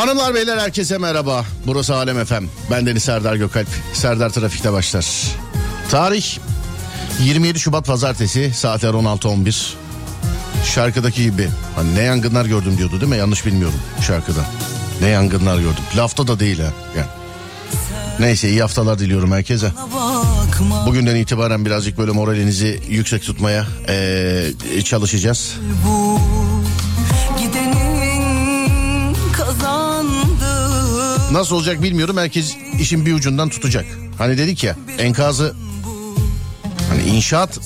Hanımlar beyler herkese merhaba. Burası Alem Efem. Ben Deniz Serdar Gökalp. Serdar Trafik'te başlar. Tarih 27 Şubat Pazartesi saatler 16.11. Şarkıdaki gibi hani ne yangınlar gördüm diyordu değil mi? Yanlış bilmiyorum şarkıda. Ne yangınlar gördüm. Lafta da değil ha. Yani. Neyse iyi haftalar diliyorum herkese. Bugünden itibaren birazcık böyle moralinizi yüksek tutmaya ee, çalışacağız. Bu Nasıl olacak bilmiyorum. Herkes işin bir ucundan tutacak. Hani dedik ya enkazı hani inşaat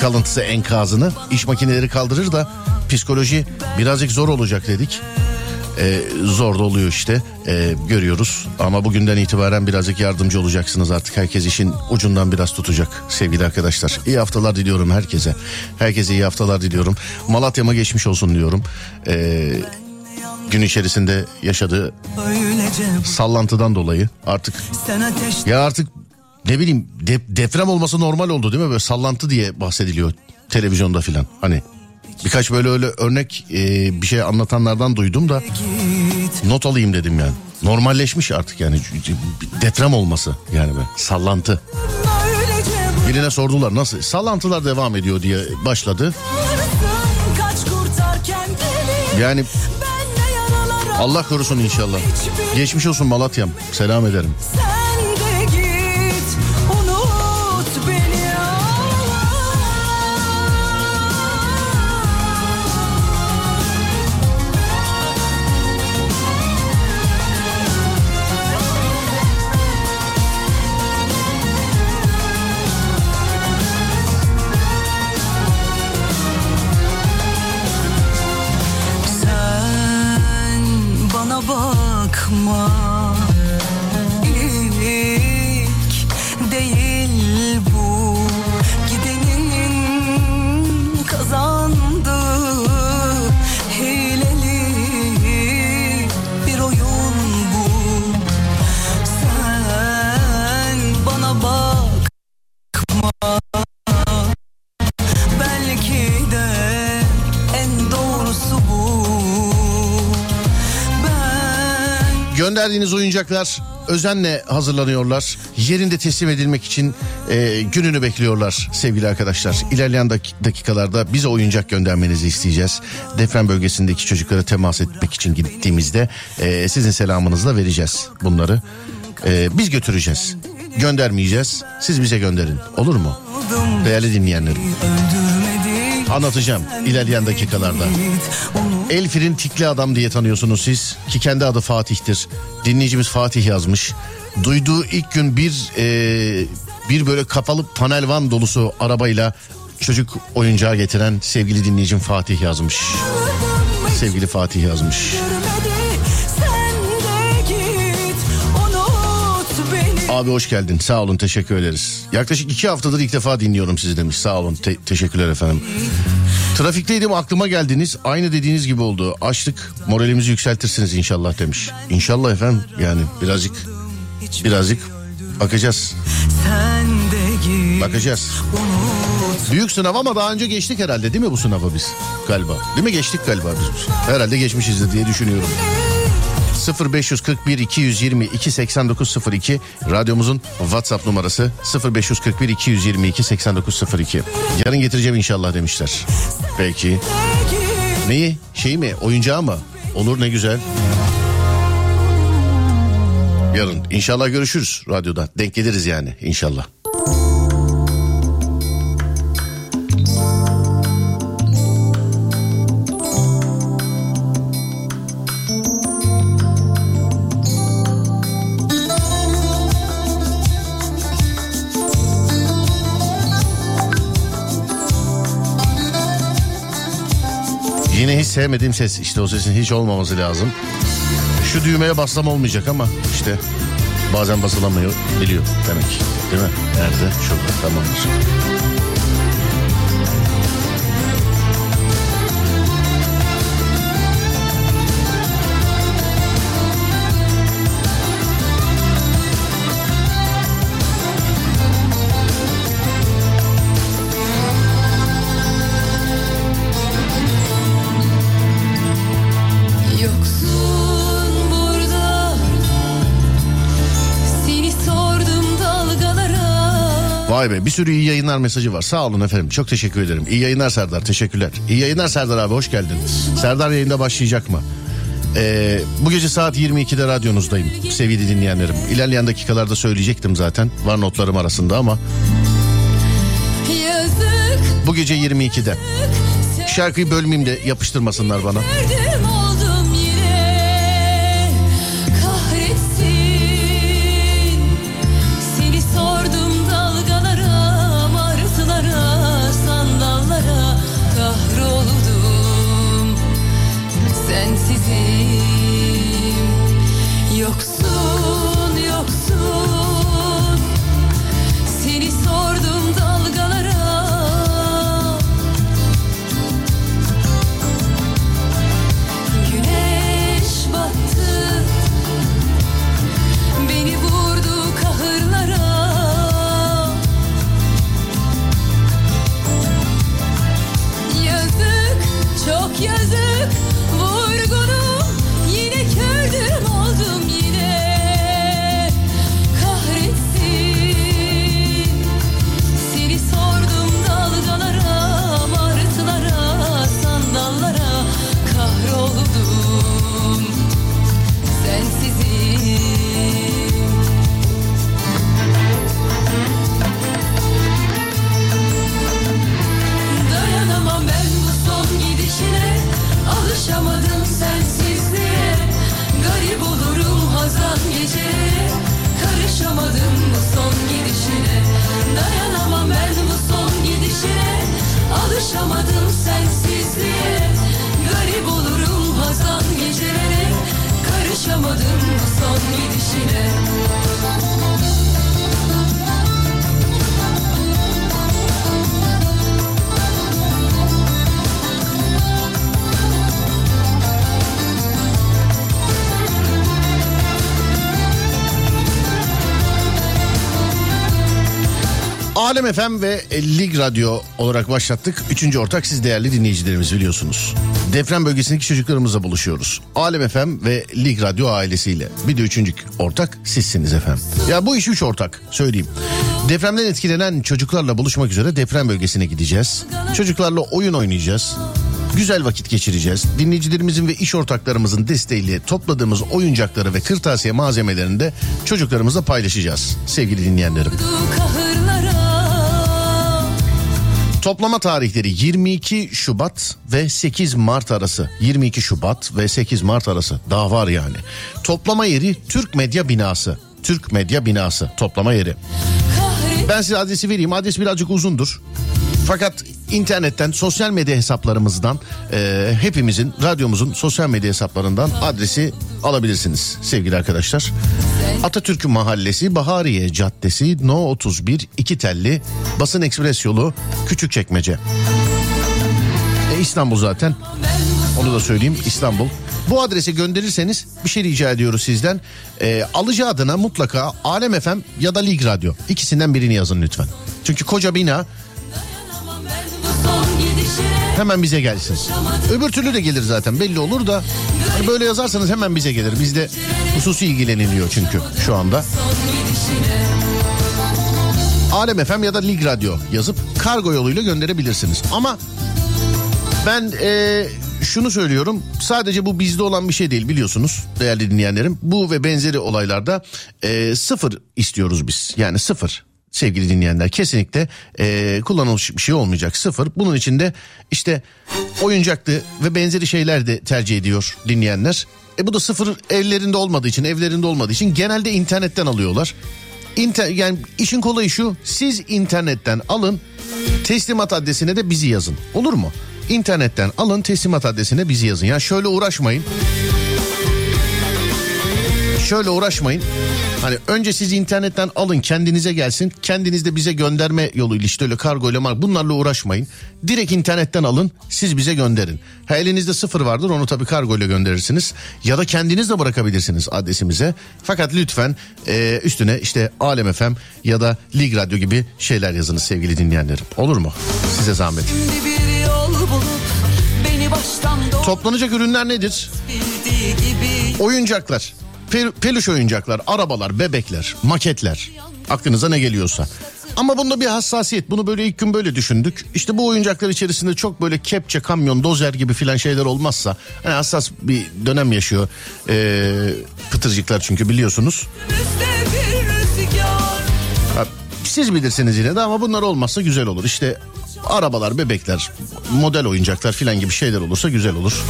kalıntısı enkazını iş makineleri kaldırır da psikoloji birazcık zor olacak dedik. Ee, zor da oluyor işte. Ee, görüyoruz. Ama bugünden itibaren birazcık yardımcı olacaksınız artık. Herkes işin ucundan biraz tutacak sevgili arkadaşlar. İyi haftalar diliyorum herkese. Herkese iyi haftalar diliyorum. Malatya'ma geçmiş olsun diyorum. Ee, gün içerisinde yaşadığı sallantıdan dolayı artık ya artık ne bileyim de, deprem olması normal oldu değil mi? Böyle sallantı diye bahsediliyor televizyonda filan. Hani birkaç böyle öyle örnek e, bir şey anlatanlardan duydum da not alayım dedim yani. Normalleşmiş artık yani. Deprem olması yani be sallantı. Birine sordular nasıl? Sallantılar devam ediyor diye başladı. Yani Allah korusun inşallah. Geçmiş olsun Malatya'm. Selam ederim. Sen Gönderdiğiniz oyuncaklar özenle hazırlanıyorlar. Yerinde teslim edilmek için e, gününü bekliyorlar sevgili arkadaşlar. İlerleyen dakikalarda bize oyuncak göndermenizi isteyeceğiz. Deprem bölgesindeki çocuklara temas etmek için gittiğimizde e, sizin selamınızla vereceğiz bunları. E, biz götüreceğiz. Göndermeyeceğiz. Siz bize gönderin. Olur mu? Değerli dinleyenlerim. Anlatacağım ilerleyen dakikalarda. Elfir'in tikli adam diye tanıyorsunuz siz ki kendi adı Fatih'tir. Dinleyicimiz Fatih yazmış. Duyduğu ilk gün bir e, bir böyle kapalı panel van dolusu arabayla çocuk oyuncağı getiren sevgili dinleyicim Fatih yazmış. Sevgili Fatih yazmış. Abi hoş geldin. Sağ olun teşekkür ederiz. Yaklaşık iki haftadır ilk defa dinliyorum sizi demiş. Sağ olun te- teşekkürler efendim. Trafikteydim aklıma geldiniz. Aynı dediğiniz gibi oldu. Açtık moralimizi yükseltirsiniz inşallah demiş. İnşallah efendim yani birazcık birazcık bakacağız. Bakacağız. Büyük sınav ama daha önce geçtik herhalde değil mi bu sınavı biz galiba? Değil mi geçtik galiba biz? Herhalde geçmişizdir diye düşünüyorum. 0541 222 8902 radyomuzun WhatsApp numarası 0541 222 8902. Yarın getireceğim inşallah demişler. Peki. Neyi? Şey mi? Oyuncağı mı? Olur ne güzel. Yarın inşallah görüşürüz radyoda. Denk geliriz yani inşallah. Yine hiç sevmediğim ses. İşte o sesin hiç olmaması lazım. Şu düğmeye bassam olmayacak ama işte bazen basılamıyor biliyor demek. Değil mi? Nerede? Şurada. Tamamdır. Vay be bir sürü iyi yayınlar mesajı var. Sağ olun efendim. Çok teşekkür ederim. İyi yayınlar Serdar. Teşekkürler. İyi yayınlar Serdar abi hoş geldin. Serdar yayında başlayacak mı? Ee, bu gece saat 22'de radyonuzdayım sevgili dinleyenlerim. İlerleyen dakikalarda söyleyecektim zaten. Var notlarım arasında ama. Bu gece 22'de. Şarkıyı bölmeyeyim de yapıştırmasınlar bana. Alem FM ve Lig Radyo olarak başlattık. Üçüncü ortak siz değerli dinleyicilerimiz biliyorsunuz. Deprem bölgesindeki çocuklarımızla buluşuyoruz. Alem FM ve Lig Radyo ailesiyle. Bir de üçüncü ortak sizsiniz efendim. Ya bu iş üç ortak söyleyeyim. Depremden etkilenen çocuklarla buluşmak üzere deprem bölgesine gideceğiz. Çocuklarla oyun oynayacağız. Güzel vakit geçireceğiz. Dinleyicilerimizin ve iş ortaklarımızın desteğiyle topladığımız oyuncakları ve kırtasiye malzemelerini de çocuklarımızla paylaşacağız sevgili dinleyenlerim. Toplama tarihleri 22 Şubat ve 8 Mart arası. 22 Şubat ve 8 Mart arası. Daha var yani. Toplama yeri Türk Medya Binası. Türk Medya Binası toplama yeri. Ben size adresi vereyim. Adres birazcık uzundur. Fakat internetten sosyal medya hesaplarımızdan e, hepimizin radyomuzun sosyal medya hesaplarından adresi alabilirsiniz sevgili arkadaşlar. Atatürk Mahallesi Bahariye Caddesi No 31 İki Telli Basın Ekspres Yolu Küçükçekmece. E, İstanbul zaten onu da söyleyeyim İstanbul. Bu adrese gönderirseniz bir şey rica ediyoruz sizden. E, alıcı adına mutlaka Alem FM ya da Lig Radyo ikisinden birini yazın lütfen. Çünkü koca bina hemen bize gelsin. Öbür türlü de gelir zaten belli olur da hani böyle yazarsanız hemen bize gelir. Bizde hususi ilgileniliyor çünkü şu anda. Alem FM ya da Lig Radyo yazıp kargo yoluyla gönderebilirsiniz. Ama ben e, şunu söylüyorum sadece bu bizde olan bir şey değil biliyorsunuz değerli dinleyenlerim. Bu ve benzeri olaylarda e, sıfır istiyoruz biz yani sıfır sevgili dinleyenler kesinlikle e, kullanılmış bir şey olmayacak sıfır. Bunun içinde işte oyuncaktı ve benzeri şeyler de tercih ediyor dinleyenler. E bu da sıfır ellerinde olmadığı için evlerinde olmadığı için genelde internetten alıyorlar. İnter, yani işin kolayı şu siz internetten alın teslimat adresine de bizi yazın olur mu? İnternetten alın teslimat adresine bizi yazın. Ya yani şöyle uğraşmayın şöyle uğraşmayın. Hani önce siz internetten alın kendinize gelsin. Kendiniz de bize gönderme yoluyla işte öyle kargo ile mark bunlarla uğraşmayın. Direkt internetten alın siz bize gönderin. Ha elinizde sıfır vardır onu tabii kargo ile gönderirsiniz. Ya da kendiniz de bırakabilirsiniz adresimize. Fakat lütfen e, üstüne işte Alem FM ya da Lig Radyo gibi şeyler yazınız sevgili dinleyenlerim. Olur mu? Size zahmet. Toplanacak ürünler nedir? Oyuncaklar peluş oyuncaklar, arabalar, bebekler, maketler. Aklınıza ne geliyorsa. Ama bunda bir hassasiyet. Bunu böyle ilk gün böyle düşündük. İşte bu oyuncaklar içerisinde çok böyle kepçe, kamyon, dozer gibi filan şeyler olmazsa. Hani hassas bir dönem yaşıyor. Ee, pıtırcıklar çünkü biliyorsunuz. Siz bilirsiniz yine de ama bunlar olmazsa güzel olur. İşte arabalar, bebekler, model oyuncaklar filan gibi şeyler olursa güzel olur.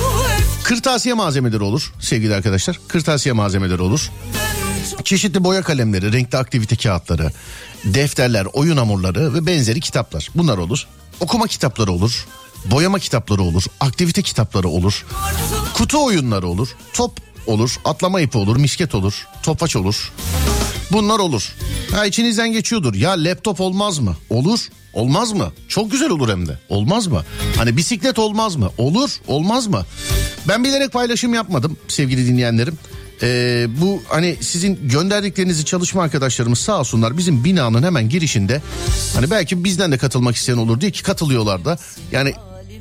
Kırtasiye malzemeleri olur sevgili arkadaşlar. Kırtasiye malzemeleri olur. Çeşitli boya kalemleri, renkli aktivite kağıtları, defterler, oyun hamurları ve benzeri kitaplar. Bunlar olur. Okuma kitapları olur. Boyama kitapları olur. Aktivite kitapları olur. Kutu oyunları olur. Top olur. Atlama ipi olur. Misket olur. Topaç olur. Bunlar olur. Ha içinizden geçiyordur. Ya laptop olmaz mı? Olur. Olmaz mı? Çok güzel olur hem de. Olmaz mı? Hani bisiklet olmaz mı? Olur. Olmaz mı? Ben bilerek paylaşım yapmadım sevgili dinleyenlerim. Ee, bu hani sizin gönderdiklerinizi çalışma arkadaşlarımız sağ olsunlar bizim binanın hemen girişinde hani belki bizden de katılmak isteyen olur diye ki katılıyorlar da yani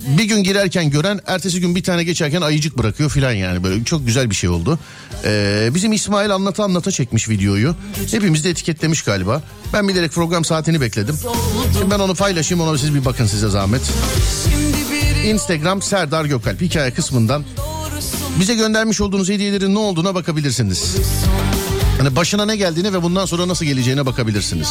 bir gün girerken gören ertesi gün bir tane geçerken ayıcık bırakıyor filan yani böyle çok güzel bir şey oldu. Ee, bizim İsmail anlata anlata çekmiş videoyu. Hepimiz de etiketlemiş galiba. Ben bilerek program saatini bekledim. Şimdi ben onu paylaşayım ona siz bir bakın size zahmet. Instagram Serdar Gökalp hikaye kısmından bize göndermiş olduğunuz hediyelerin ne olduğuna bakabilirsiniz. Hani başına ne geldiğine ve bundan sonra nasıl geleceğine bakabilirsiniz.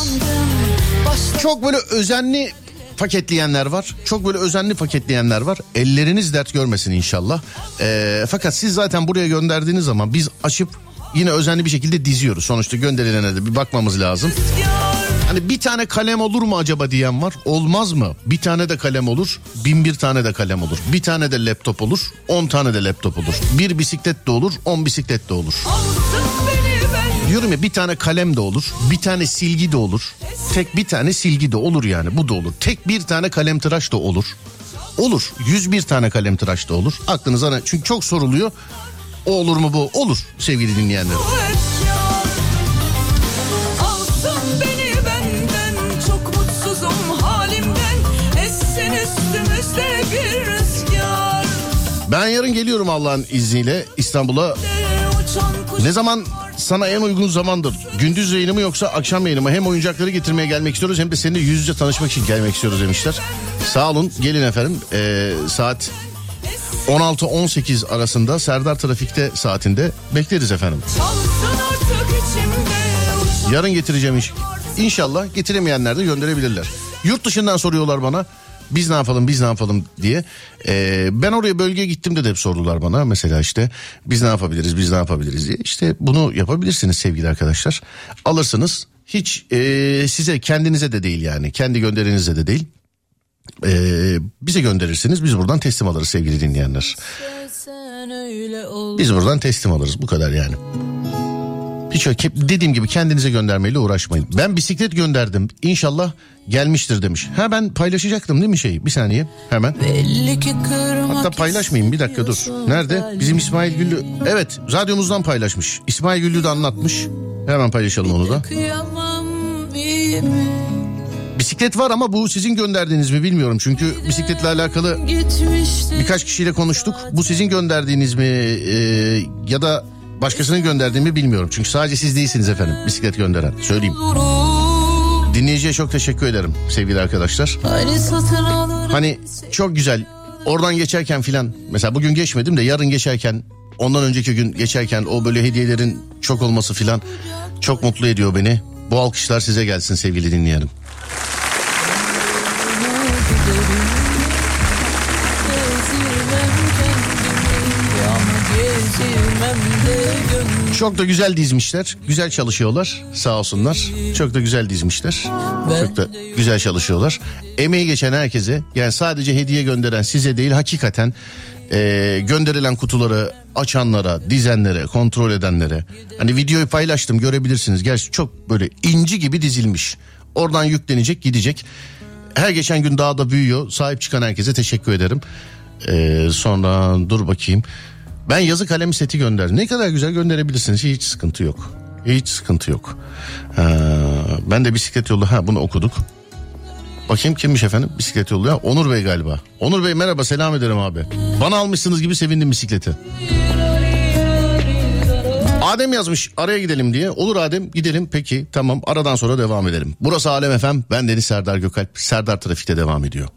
Çok böyle özenli paketleyenler var. Çok böyle özenli paketleyenler var. Elleriniz dert görmesin inşallah. Ee, fakat siz zaten buraya gönderdiğiniz zaman biz açıp yine özenli bir şekilde diziyoruz. Sonuçta gönderilene de bir bakmamız lazım. Hani bir tane kalem olur mu acaba diyen var. Olmaz mı? Bir tane de kalem olur. Bin bir tane de kalem olur. Bir tane de laptop olur. On tane de laptop olur. Bir bisiklet de olur. On bisiklet de olur. Diyorum ya bir tane kalem de olur. Bir tane silgi de olur. Tek bir tane silgi de olur yani. Bu da olur. Tek bir tane kalem tıraş da olur. Olur. Yüz bir tane kalem tıraş da olur. Aklınıza ne? Çünkü çok soruluyor. O olur mu bu? Olur sevgili dinleyenlerim. Ben yarın geliyorum Allah'ın izniyle İstanbul'a. Ne zaman sana en uygun zamandır? Gündüz yayını mı yoksa akşam yayını mı? Hem oyuncakları getirmeye gelmek istiyoruz hem de seninle yüz yüze tanışmak için gelmek istiyoruz demişler. Sağ olun gelin efendim. Ee, saat 16-18 arasında Serdar Trafik'te saatinde bekleriz efendim. Yarın getireceğim iş. İnşallah getiremeyenler de gönderebilirler. Yurt dışından soruyorlar bana. Biz ne yapalım biz ne yapalım diye. Ee, ben oraya bölgeye gittim de hep sordular bana. Mesela işte biz ne yapabiliriz biz ne yapabiliriz diye. İşte bunu yapabilirsiniz sevgili arkadaşlar. Alırsınız hiç e, size kendinize de değil yani kendi gönderinize de değil. Ee, bize gönderirsiniz biz buradan teslim alırız sevgili dinleyenler. Biz buradan teslim alırız bu kadar yani. Hiç dediğim gibi kendinize göndermeyle uğraşmayın. Ben bisiklet gönderdim. İnşallah gelmiştir demiş. Ha ben paylaşacaktım değil mi şeyi? Bir saniye hemen. Hatta paylaşmayayım bir dakika dur. Nerede? Bizim İsmail Güllü. Evet radyomuzdan paylaşmış. İsmail Güllü de anlatmış. Hemen paylaşalım onu da. Bisiklet var ama bu sizin gönderdiğiniz mi bilmiyorum. Çünkü bisikletle alakalı birkaç kişiyle konuştuk. Bu sizin gönderdiğiniz mi e, ya da başkasının gönderdiğimi bilmiyorum. Çünkü sadece siz değilsiniz efendim bisiklet gönderen. Söyleyeyim. Dinleyiciye çok teşekkür ederim sevgili arkadaşlar. Hani çok güzel oradan geçerken filan mesela bugün geçmedim de yarın geçerken ondan önceki gün geçerken o böyle hediyelerin çok olması filan çok mutlu ediyor beni. Bu alkışlar size gelsin sevgili dinleyenim. Çok da güzel dizmişler. Güzel çalışıyorlar. Sağ olsunlar. Çok da güzel dizmişler. Çok da güzel çalışıyorlar. Emeği geçen herkese yani sadece hediye gönderen size değil hakikaten e, gönderilen kutuları açanlara, dizenlere, kontrol edenlere. Hani videoyu paylaştım görebilirsiniz. Gerçi çok böyle inci gibi dizilmiş. Oradan yüklenecek gidecek. Her geçen gün daha da büyüyor. Sahip çıkan herkese teşekkür ederim. Ee, sonra dur bakayım. Ben yazı kalemi seti gönderdim. Ne kadar güzel gönderebilirsiniz. Hiç sıkıntı yok. Hiç sıkıntı yok. Ee, ben de bisiklet yolu ha bunu okuduk. Bakayım kimmiş efendim bisiklet yolu ya Onur Bey galiba. Onur Bey merhaba selam ederim abi. Bana almışsınız gibi sevindim bisikleti. Adem yazmış araya gidelim diye. Olur Adem gidelim peki tamam aradan sonra devam edelim. Burası Alem Efem ben Deniz Serdar Gökalp. Serdar Trafik'te devam ediyor.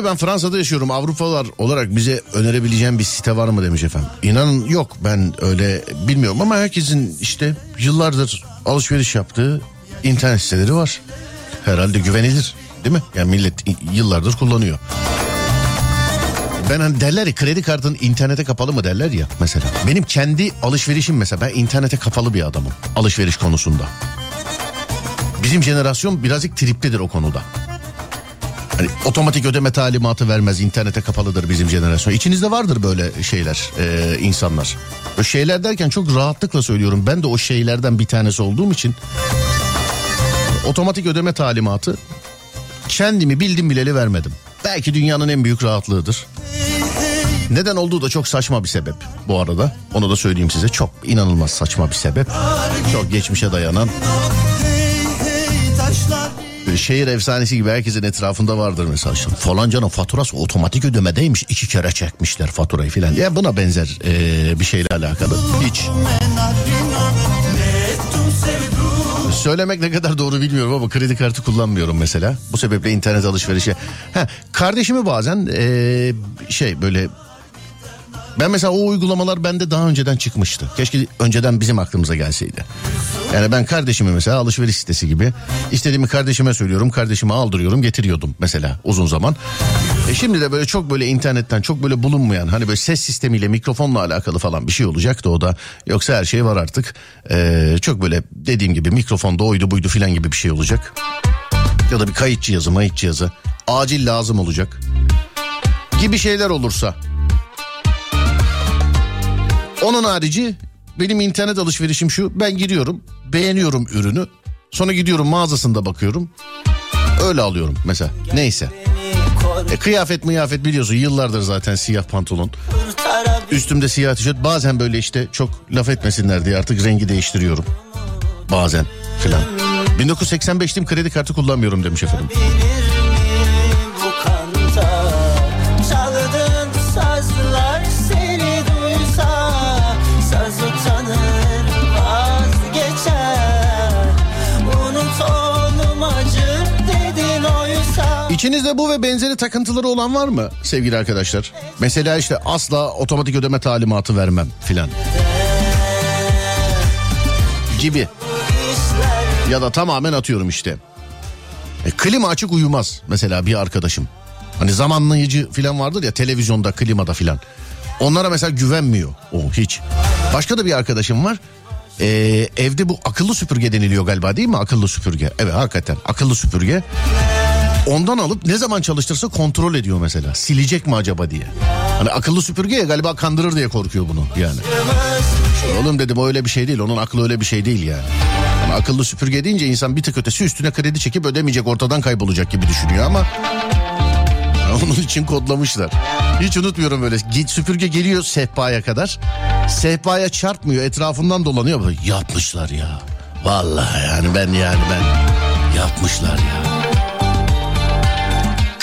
Abi ben Fransa'da yaşıyorum Avrupalılar olarak bize önerebileceğim bir site var mı demiş efendim. İnanın yok ben öyle bilmiyorum ama herkesin işte yıllardır alışveriş yaptığı internet siteleri var. Herhalde güvenilir değil mi? Yani millet yıllardır kullanıyor. Ben hani derler ya kredi kartın internete kapalı mı derler ya mesela. Benim kendi alışverişim mesela ben internete kapalı bir adamım alışveriş konusunda. Bizim jenerasyon birazcık triplidir o konuda. Hani otomatik ödeme talimatı vermez internete kapalıdır bizim jenerasyon. İçinizde vardır böyle şeyler e, insanlar. Böyle şeyler derken çok rahatlıkla söylüyorum. Ben de o şeylerden bir tanesi olduğum için otomatik ödeme talimatı kendimi bildim bileli vermedim. Belki dünyanın en büyük rahatlığıdır. Neden olduğu da çok saçma bir sebep bu arada. Onu da söyleyeyim size. Çok inanılmaz saçma bir sebep. Çok geçmişe dayanan Şehir efsanesi gibi herkesin etrafında vardır mesela. Şimdi falancanın faturası otomatik ödemedeymiş. iki kere çekmişler faturayı filan. Ya buna benzer eee, bir şeyle alakalı. Hiç. Söylemek ne kadar doğru bilmiyorum ama kredi kartı kullanmıyorum mesela. Bu sebeple internet alışverişe. Ha, kardeşimi bazen eee, şey böyle ben mesela o uygulamalar bende daha önceden çıkmıştı. Keşke önceden bizim aklımıza gelseydi. Yani ben kardeşimi mesela alışveriş sitesi gibi istediğimi kardeşime söylüyorum, kardeşime aldırıyorum, getiriyordum mesela uzun zaman. E şimdi de böyle çok böyle internetten çok böyle bulunmayan hani böyle ses sistemiyle mikrofonla alakalı falan bir şey olacaktı o da. Yoksa her şey var artık. Ee, çok böyle dediğim gibi mikrofonda oydu buydu filan gibi bir şey olacak. Ya da bir kayıt cihazı, mayıt cihazı. Acil lazım olacak. Gibi şeyler olursa onun harici benim internet alışverişim şu. Ben giriyorum, beğeniyorum ürünü. Sonra gidiyorum mağazasında bakıyorum. Öyle alıyorum mesela. Neyse. E, kıyafet mıyafet biliyorsun yıllardır zaten siyah pantolon. Üstümde siyah tişört. Bazen böyle işte çok laf etmesinler diye artık rengi değiştiriyorum. Bazen filan. 1985'tim kredi kartı kullanmıyorum demiş efendim. İçinizde bu ve benzeri takıntıları olan var mı sevgili arkadaşlar? Mesela işte asla otomatik ödeme talimatı vermem filan. Gibi. Ya da tamamen atıyorum işte. E, klima açık uyumaz mesela bir arkadaşım. Hani zamanlayıcı filan vardır ya televizyonda klimada filan. Onlara mesela güvenmiyor o hiç. Başka da bir arkadaşım var. Ee, evde bu akıllı süpürge deniliyor galiba değil mi? Akıllı süpürge. Evet hakikaten akıllı süpürge. Ondan alıp ne zaman çalıştırsa kontrol ediyor mesela. Silecek mi acaba diye. Hani akıllı süpürge ya galiba kandırır diye korkuyor bunu yani. Oğlum dedim o öyle bir şey değil. Onun aklı öyle bir şey değil yani. yani akıllı süpürge deyince insan bir tık ötesi üstüne kredi çekip ödemeyecek ortadan kaybolacak gibi düşünüyor ama onun için kodlamışlar. Hiç unutmuyorum böyle. Süpürge geliyor sehpaya kadar. Sehpaya çarpmıyor etrafından dolanıyor. Böyle, yapmışlar ya. Vallahi yani ben yani ben yapmışlar ya.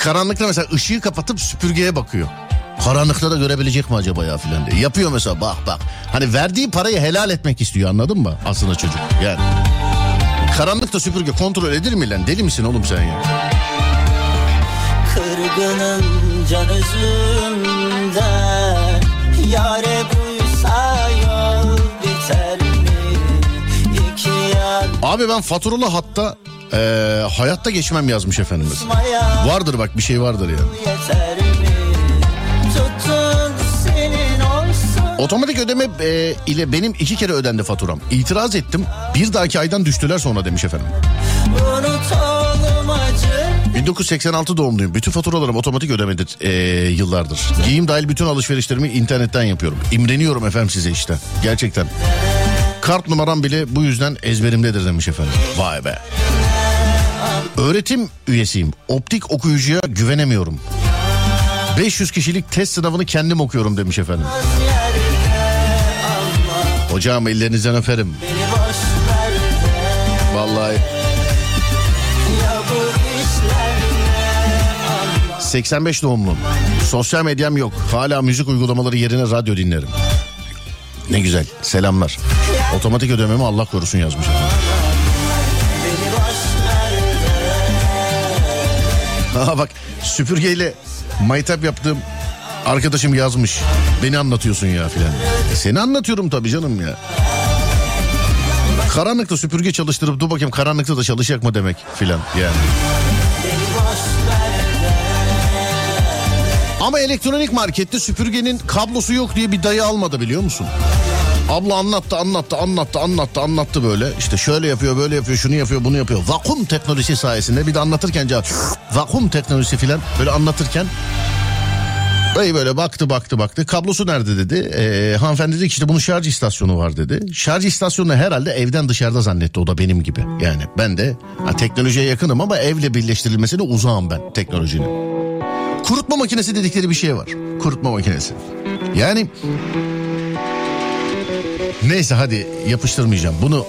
Karanlıkta mesela ışığı kapatıp süpürgeye bakıyor. Karanlıkta da görebilecek mi acaba ya filan diye. Yapıyor mesela bak bak. Hani verdiği parayı helal etmek istiyor anladın mı? Aslında çocuk yani. Karanlıkta süpürge kontrol edilir mi lan? Deli misin oğlum sen ya? Kırgınım can özümden Yare buysa yol biter mi? Abi ben faturalı hatta eee, hayatta geçmem yazmış efendimiz. Vardır bak bir şey vardır ya. yeter mi? Tutun senin olsun Otomatik ödeme e, ile benim iki kere ödendi faturam. İtiraz ettim. Bir dahaki aydan düştüler sonra demiş efendim. Unutalım acı 1986 doğumluyum. Bütün faturalarım otomatik ödemedir e, yıllardır. Giyim dahil bütün alışverişlerimi internetten yapıyorum. İmreniyorum efendim size işte. Gerçekten. Kart numaram bile bu yüzden ezberimdedir demiş efendim. Vay be. Öğretim üyesiyim. Optik okuyucuya güvenemiyorum. 500 kişilik test sınavını kendim okuyorum demiş efendim. Hocam ellerinizden öperim. Vallahi Ya bu işler 85 doğumluyum. Sosyal medyam yok. Hala müzik uygulamaları yerine radyo dinlerim. Ne güzel. Selamlar. Otomatik ödememi Allah korusun yazmış. Beni ver Ha bak süpürgeyle maytap yaptığım arkadaşım yazmış. Beni anlatıyorsun ya filan. Seni anlatıyorum tabii canım ya. Karanlıkta süpürge çalıştırıp dur bakayım karanlıkta da çalışacak mı demek filan yani. Ama elektronik markette süpürgenin kablosu yok diye bir dayı almadı biliyor musun? Abla anlattı anlattı anlattı anlattı anlattı böyle. İşte şöyle yapıyor böyle yapıyor şunu yapıyor bunu yapıyor. Vakum teknolojisi sayesinde bir de anlatırken cevap vakum teknolojisi filan böyle anlatırken Dayı böyle baktı baktı baktı. Kablosu nerede dedi. Ee, hanımefendi dedi ki işte bunun şarj istasyonu var dedi. Şarj istasyonunu herhalde evden dışarıda zannetti o da benim gibi. Yani ben de ha, teknolojiye yakınım ama evle birleştirilmesine uzağım ben teknolojinin. Kurutma makinesi dedikleri bir şey var. Kurutma makinesi. Yani neyse hadi yapıştırmayacağım. Bunu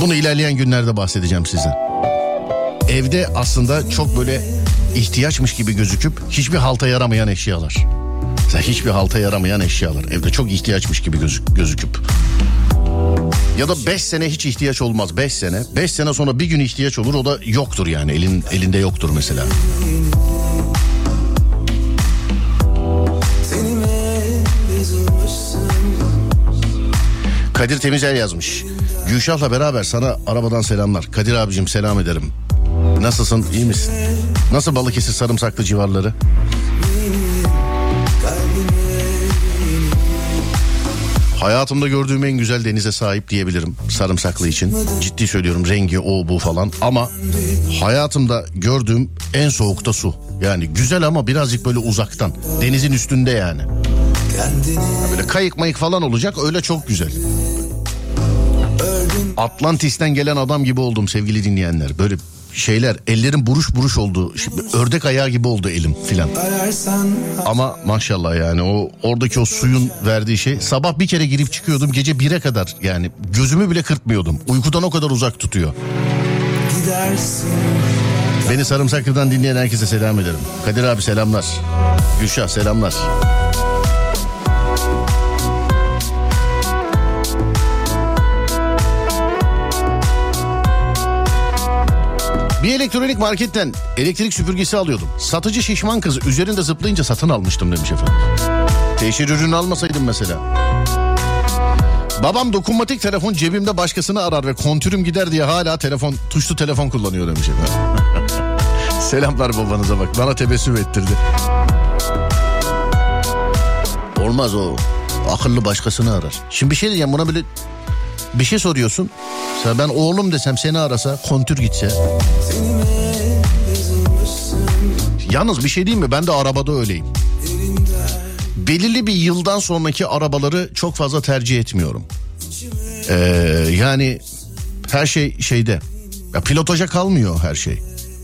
bunu ilerleyen günlerde bahsedeceğim size. Evde aslında çok böyle ihtiyaçmış gibi gözüküp hiçbir halta yaramayan eşyalar. Mesela hiçbir halta yaramayan eşyalar. Evde çok ihtiyaçmış gibi gözük, gözüküp. Ya da 5 sene hiç ihtiyaç olmaz 5 sene. 5 sene sonra bir gün ihtiyaç olur o da yoktur yani elin elinde yoktur mesela. Kadir Temizel yazmış. Gülşah'la beraber sana arabadan selamlar. Kadir abicim selam ederim. Nasılsın iyi misin? Nasıl Balıkesir sarımsaklı civarları? Hayatımda gördüğüm en güzel denize sahip diyebilirim sarımsaklı için. Ciddi söylüyorum rengi o bu falan ama hayatımda gördüğüm en soğukta su. Yani güzel ama birazcık böyle uzaktan. Denizin üstünde yani. Böyle kayık mayık falan olacak öyle çok güzel. Atlantis'ten gelen adam gibi oldum sevgili dinleyenler. Böyle şeyler ellerim buruş buruş oldu. Şimdi ördek ayağı gibi oldu elim filan. Ama maşallah yani o oradaki o suyun verdiği şey sabah bir kere girip çıkıyordum gece 1'e kadar yani gözümü bile kırpmıyordum. Uykudan o kadar uzak tutuyor. Beni Sarımsaklı'dan dinleyen herkese selam ederim. Kadir abi selamlar. Gülşah selamlar. Bir elektronik marketten elektrik süpürgesi alıyordum. Satıcı şişman kız üzerinde zıplayınca satın almıştım demiş efendim. Teşhir ürünü almasaydım mesela. Babam dokunmatik telefon cebimde başkasını arar ve kontürüm gider diye hala telefon tuşlu telefon kullanıyor demiş efendim. Selamlar babanıza bak bana tebessüm ettirdi. Olmaz o. Akıllı başkasını arar. Şimdi bir şey diyeceğim buna böyle bir şey soruyorsun. Mesela ben oğlum desem seni arasa kontür gitse. Yalnız bir şey diyeyim mi ben de arabada öyleyim. belirli bir yıldan sonraki arabaları çok fazla tercih etmiyorum. Ee, yani her şey şeyde. Ya pilotaja kalmıyor her şey.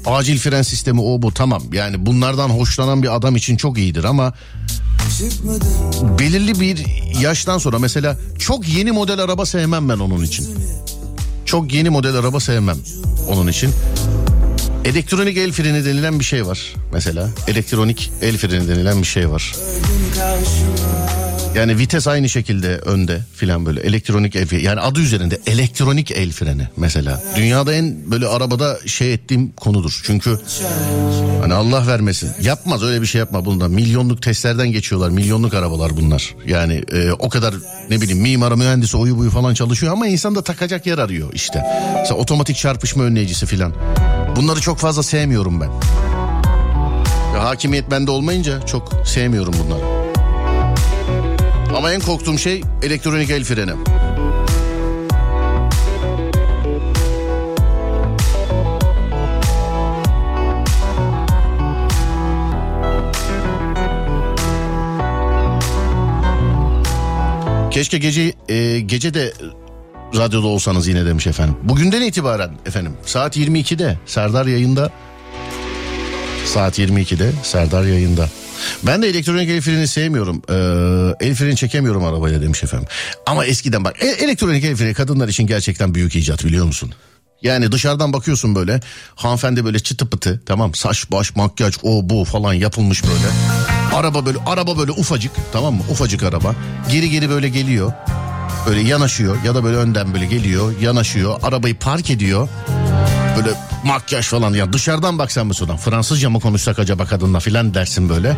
Acil fren sistemi o bu tamam. Yani bunlardan hoşlanan bir adam için çok iyidir ama belirli bir yaştan sonra mesela çok yeni model araba sevmem ben onun için. Çok yeni model araba sevmem onun için. Elektronik el freni denilen bir şey var mesela. Elektronik el freni denilen bir şey var. Yani vites aynı şekilde önde filan böyle elektronik el freni. Yani adı üzerinde elektronik el freni mesela. Dünyada en böyle arabada şey ettiğim konudur. Çünkü hani Allah vermesin. Yapmaz öyle bir şey yapma bunda. Milyonluk testlerden geçiyorlar. Milyonluk arabalar bunlar. Yani e, o kadar ne bileyim mimarı mühendisi oyu buyu falan çalışıyor ama insan da takacak yer arıyor işte. Mesela otomatik çarpışma önleyicisi filan. Bunları çok fazla sevmiyorum ben. Ya, hakimiyet bende olmayınca çok sevmiyorum bunları. Ama en korktuğum şey elektronik el freni. Keşke gece e, gece de radyoda olsanız yine demiş efendim. Bugünden itibaren efendim saat 22'de Serdar yayında. Saat 22'de Serdar yayında. Ben de elektronik el freni sevmiyorum. Ee, el freni çekemiyorum arabaya demiş efendim. Ama eskiden bak e- elektronik el freni kadınlar için gerçekten büyük icat biliyor musun? Yani dışarıdan bakıyorsun böyle hanımefendi böyle çıtı pıtı tamam saç baş makyaj o bu falan yapılmış böyle. Araba böyle araba böyle ufacık tamam mı ufacık araba geri geri böyle geliyor. Böyle yanaşıyor ya da böyle önden böyle geliyor yanaşıyor arabayı park ediyor. Böyle makyaj falan ya dışarıdan baksan mesela Fransızca mı konuşsak acaba kadınla filan dersin böyle.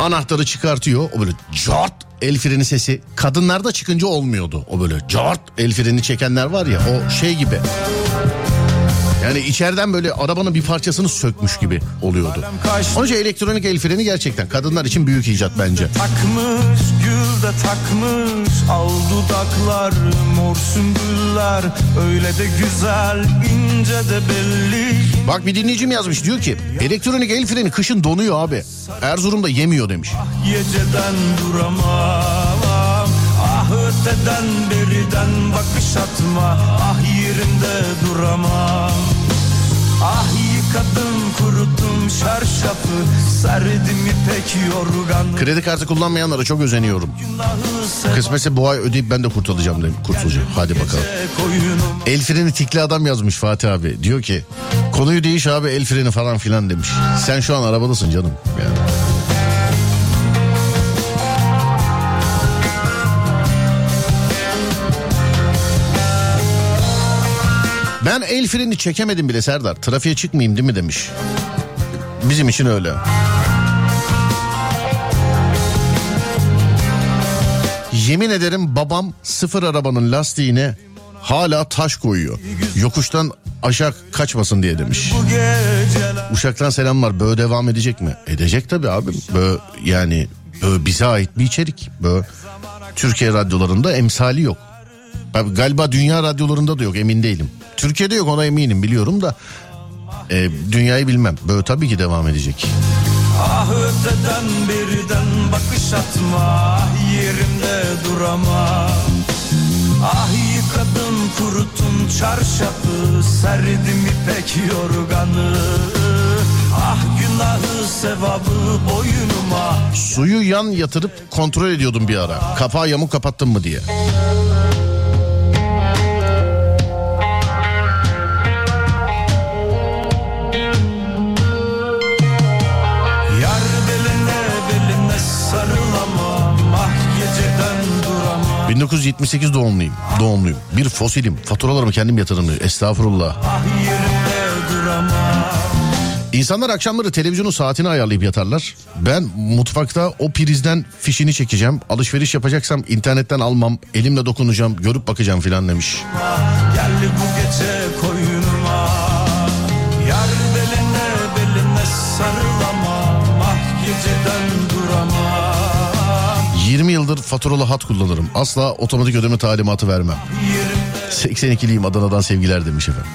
Anahtarı çıkartıyor o böyle cart el freni sesi kadınlarda çıkınca olmuyordu. O böyle cart el freni çekenler var ya o şey gibi. Yani içeriden böyle arabanın bir parçasını sökmüş gibi oluyordu. Onun için elektronik el freni gerçekten kadınlar için büyük icat bence. Takmış gül de takmış al dudaklar mor sümbüller öyle de güzel ince de belli Bak bir dinleyicim yazmış diyor ki elektronik el freni kışın donuyor abi. Erzurum'da yemiyor demiş. Yeceden duramam Ah öteden beriden bakış atma Ah yerimde duramam Ah yıkadım kuruttum şarşafı Serdim ipek yorgan Kredi kartı kullanmayanlara çok özeniyorum. Kısmetse bu ay ödeyip ben de kurtulacağım demiş. Kurtulacağım. Hadi bakalım. El freni tikli adam yazmış Fatih abi. Diyor ki konuyu değiş abi el freni falan filan demiş. Sen şu an arabadasın canım. Yani. Ben el freni çekemedim bile Serdar. Trafiğe çıkmayayım değil mi demiş. Bizim için öyle. Yemin ederim babam sıfır arabanın lastiğine hala taş koyuyor. Yokuştan aşağı kaçmasın diye demiş. Uşaktan selamlar. Bö devam edecek mi? Edecek tabii abi. Bö yani bö bize ait bir içerik. Bö Türkiye radyolarında emsali yok. Galiba dünya radyolarında da yok emin değilim. Türkiye'de yok ona eminim biliyorum da. e, dünyayı bilmem. Bö tabii ki devam edecek. Ah öteden beriden bakış atma yerimde duramam Ah yıkadım kuruttum çarşafı Serdim ipek yorganı Ah günahı sevabı boynuma Suyu yan yatırıp kontrol ediyordum bir ara. Kapağı yamuk kapattım mı diye. 1978 doğumluyum. Doğumluyum. Bir fosilim. Faturalarımı kendim yatırdım. Estağfurullah. Ah İnsanlar akşamları televizyonun saatini ayarlayıp yatarlar. Ben mutfakta o prizden fişini çekeceğim. Alışveriş yapacaksam internetten almam. Elimle dokunacağım. Görüp bakacağım filan demiş. Gel bu gece koyunuma yıldır faturalı hat kullanırım. Asla otomatik ödeme talimatı vermem. Yerimde 82'liyim Adana'dan sevgiler demiş efendim.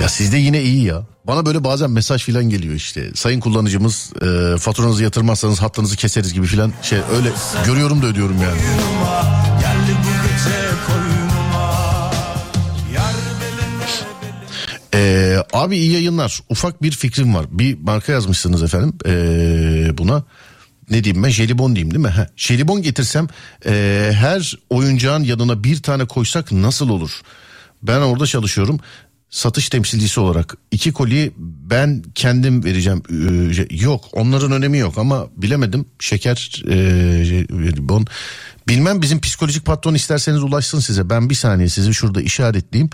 Ya sizde yine iyi ya. Bana böyle bazen mesaj filan geliyor işte. Sayın kullanıcımız e, faturanızı yatırmazsanız hattınızı keseriz gibi filan şey öyle görüyorum da ödüyorum yani. Ee, abi iyi yayınlar. Ufak bir fikrim var. Bir marka yazmışsınız efendim ee, buna. Ne diyeyim ben jelibon diyeyim değil mi? Heh, jelibon getirsem ee, her oyuncağın yanına bir tane koysak nasıl olur? Ben orada çalışıyorum. Satış temsilcisi olarak iki koli ben kendim vereceğim. Ee, yok onların önemi yok ama bilemedim. Şeker ee, jelibon. Bilmem bizim psikolojik patron isterseniz ulaşsın size. Ben bir saniye sizi şurada işaretleyeyim.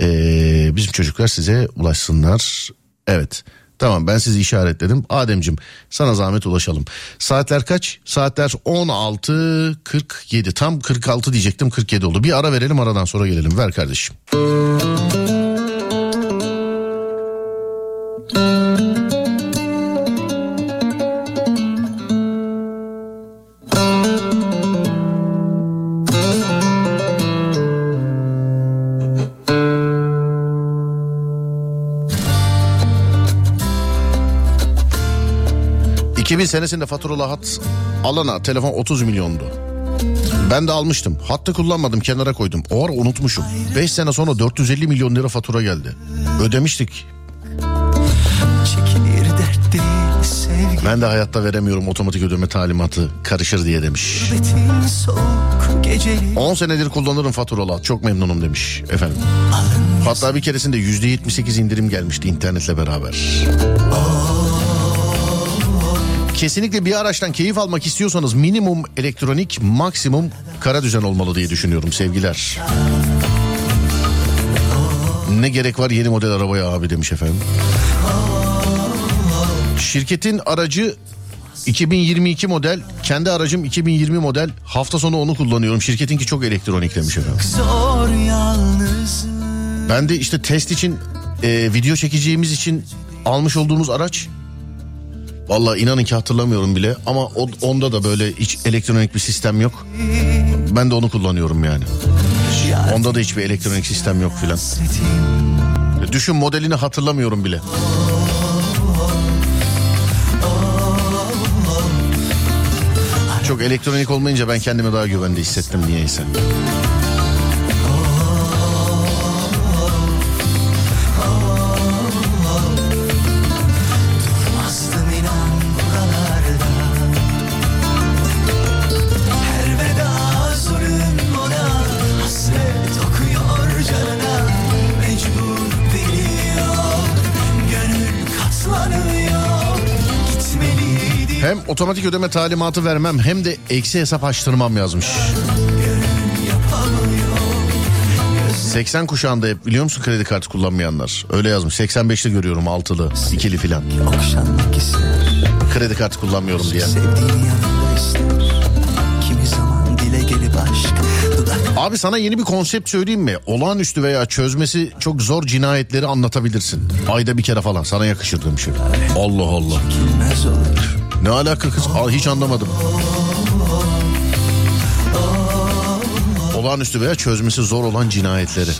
Ee, bizim çocuklar size ulaşsınlar. Evet. Tamam ben sizi işaretledim. Ademcim sana zahmet ulaşalım. Saatler kaç? Saatler 16.47. Tam 46 diyecektim 47 oldu. Bir ara verelim aradan sonra gelelim. Ver kardeşim. ...2000 senesinde faturalı hat alana telefon 30 milyondu. Ben de almıştım. Hattı kullanmadım kenara koydum. O ara unutmuşum. 5 sene sonra 450 milyon lira fatura geldi. Ödemiştik. Ben de hayatta veremiyorum otomatik ödeme talimatı karışır diye demiş. Betin soğuk geceli 10 senedir kullanırım faturalı hat. Çok memnunum demiş efendim. Hatta bir keresinde %78 indirim gelmişti internetle beraber. Kesinlikle bir araçtan keyif almak istiyorsanız minimum elektronik maksimum kara düzen olmalı diye düşünüyorum sevgiler. Ne gerek var yeni model arabaya abi demiş efendim. Şirketin aracı 2022 model, kendi aracım 2020 model. Hafta sonu onu kullanıyorum. Şirketinki çok elektronik demiş efendim. Ben de işte test için e, video çekeceğimiz için almış olduğumuz araç. Vallahi inanın ki hatırlamıyorum bile ama o, onda da böyle hiç elektronik bir sistem yok. Ben de onu kullanıyorum yani. Onda da hiçbir elektronik sistem yok filan. Düşün modelini hatırlamıyorum bile. Çok elektronik olmayınca ben kendimi daha güvende hissettim niyeyse. Otomatik ödeme talimatı vermem hem de eksi hesap açtırmam yazmış. 80 kuşağında hep biliyor musun kredi kartı kullanmayanlar? Öyle yazmış. 85'te görüyorum altılı, ikili filan. Kredi kartı kullanmıyorum diye. Abi sana yeni bir konsept söyleyeyim mi? Olağanüstü veya çözmesi çok zor cinayetleri anlatabilirsin. Ayda bir kere falan sana yakışır demişim. Allah Allah. Ne alaka kız? Aa, hiç anlamadım. Olağanüstü veya çözmesi zor olan cinayetleri.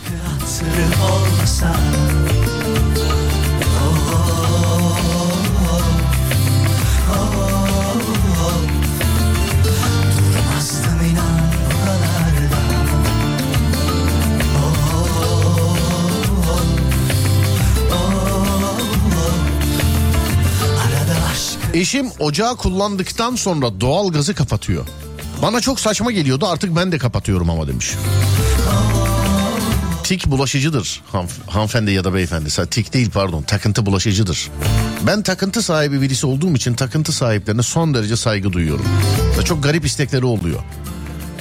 Eşim ocağı kullandıktan sonra doğal gazı kapatıyor. Bana çok saçma geliyordu artık ben de kapatıyorum ama demiş. Tik bulaşıcıdır hanf- hanımefendi ya da beyefendi. Tik değil pardon takıntı bulaşıcıdır. Ben takıntı sahibi birisi olduğum için takıntı sahiplerine son derece saygı duyuyorum. Mesela çok garip istekleri oluyor.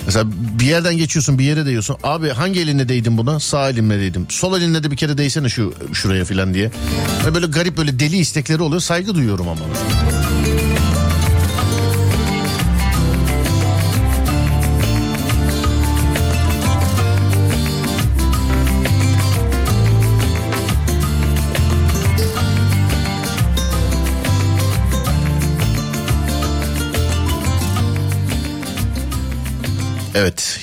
Mesela bir yerden geçiyorsun bir yere değiyorsun. Abi hangi elinle değdin buna? Sağ elimle değdim. Sol elinle de bir kere değsene şu şuraya filan diye. Ve böyle garip böyle deli istekleri oluyor. Saygı duyuyorum ama.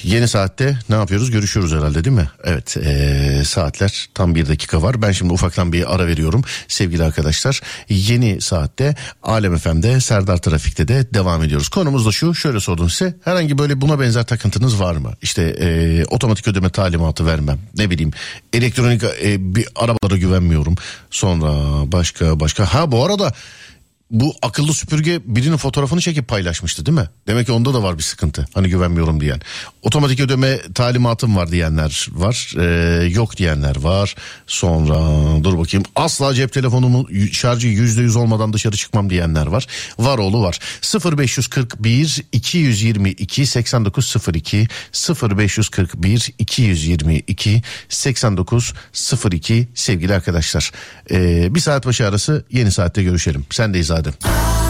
Yeni saatte ne yapıyoruz? Görüşüyoruz herhalde değil mi? Evet ee, saatler tam bir dakika var. Ben şimdi ufaktan bir ara veriyorum sevgili arkadaşlar. Yeni saatte Alem FM'de Serdar Trafik'te de devam ediyoruz. Konumuz da şu şöyle sordum size. Herhangi böyle buna benzer takıntınız var mı? İşte ee, otomatik ödeme talimatı vermem. Ne bileyim elektronik ee, bir arabalara güvenmiyorum. Sonra başka başka. Ha bu arada bu akıllı süpürge birinin fotoğrafını çekip paylaşmıştı değil mi? Demek ki onda da var bir sıkıntı. Hani güvenmiyorum diyen. Otomatik ödeme talimatım var diyenler var. Ee, yok diyenler var. Sonra dur bakayım. Asla cep telefonumu şarjı yüzde yüz olmadan dışarı çıkmam diyenler var. Var oğlu var. 0541 222 8902 0541 222 8902 sevgili arkadaşlar. Ee, bir saat başı arası yeni saatte görüşelim. Sendeyiz Adem. Bana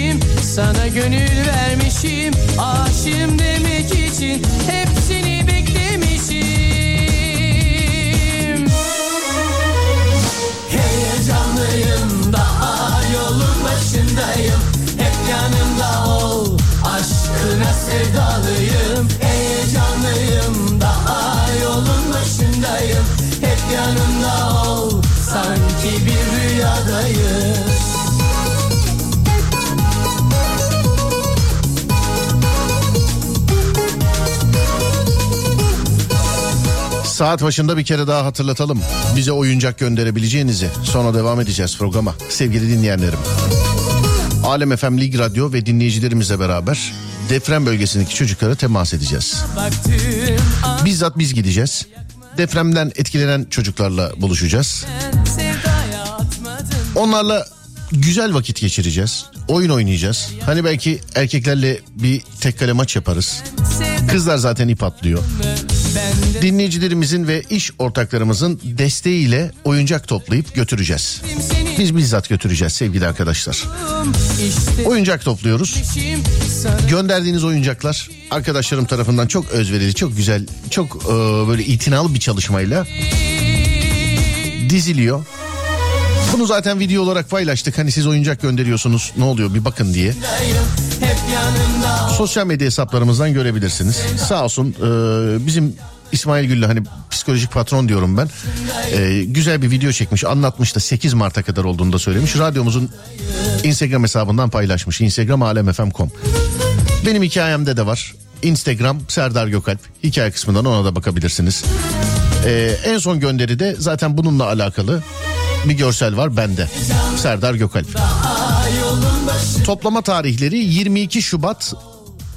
sevmişim, sana gönül vermişim. Aşığım demek için hepsini Saat başında bir kere daha hatırlatalım. Bize oyuncak gönderebileceğinizi. Sonra devam edeceğiz programa. Sevgili dinleyenlerim. Alem FM Lig Radyo ve dinleyicilerimizle beraber deprem bölgesindeki çocuklara temas edeceğiz. Bizzat biz gideceğiz. Depremden etkilenen çocuklarla buluşacağız. Onlarla güzel vakit geçireceğiz. Oyun oynayacağız. Hani belki erkeklerle bir tek kale maç yaparız. Kızlar zaten ip atlıyor. Dinleyicilerimizin ve iş ortaklarımızın desteğiyle oyuncak toplayıp götüreceğiz. Biz bizzat götüreceğiz sevgili arkadaşlar. Oyuncak topluyoruz. Gönderdiğiniz oyuncaklar arkadaşlarım tarafından çok özverili, çok güzel, çok e, böyle itinalı bir çalışmayla diziliyor. Bunu zaten video olarak paylaştık. Hani siz oyuncak gönderiyorsunuz ne oluyor bir bakın diye. Sosyal medya hesaplarımızdan görebilirsiniz. Sağ olsun e, bizim İsmail Güllü hani psikolojik patron diyorum ben. E, güzel bir video çekmiş anlatmış da 8 Mart'a kadar olduğunu da söylemiş. Radyomuzun Instagram hesabından paylaşmış. Instagram alemfm.com Benim hikayemde de var. Instagram Serdar Gökalp. Hikaye kısmından ona da bakabilirsiniz. E, en son gönderi de zaten bununla alakalı bir görsel var bende. Serdar Gökalp. Toplama tarihleri 22 Şubat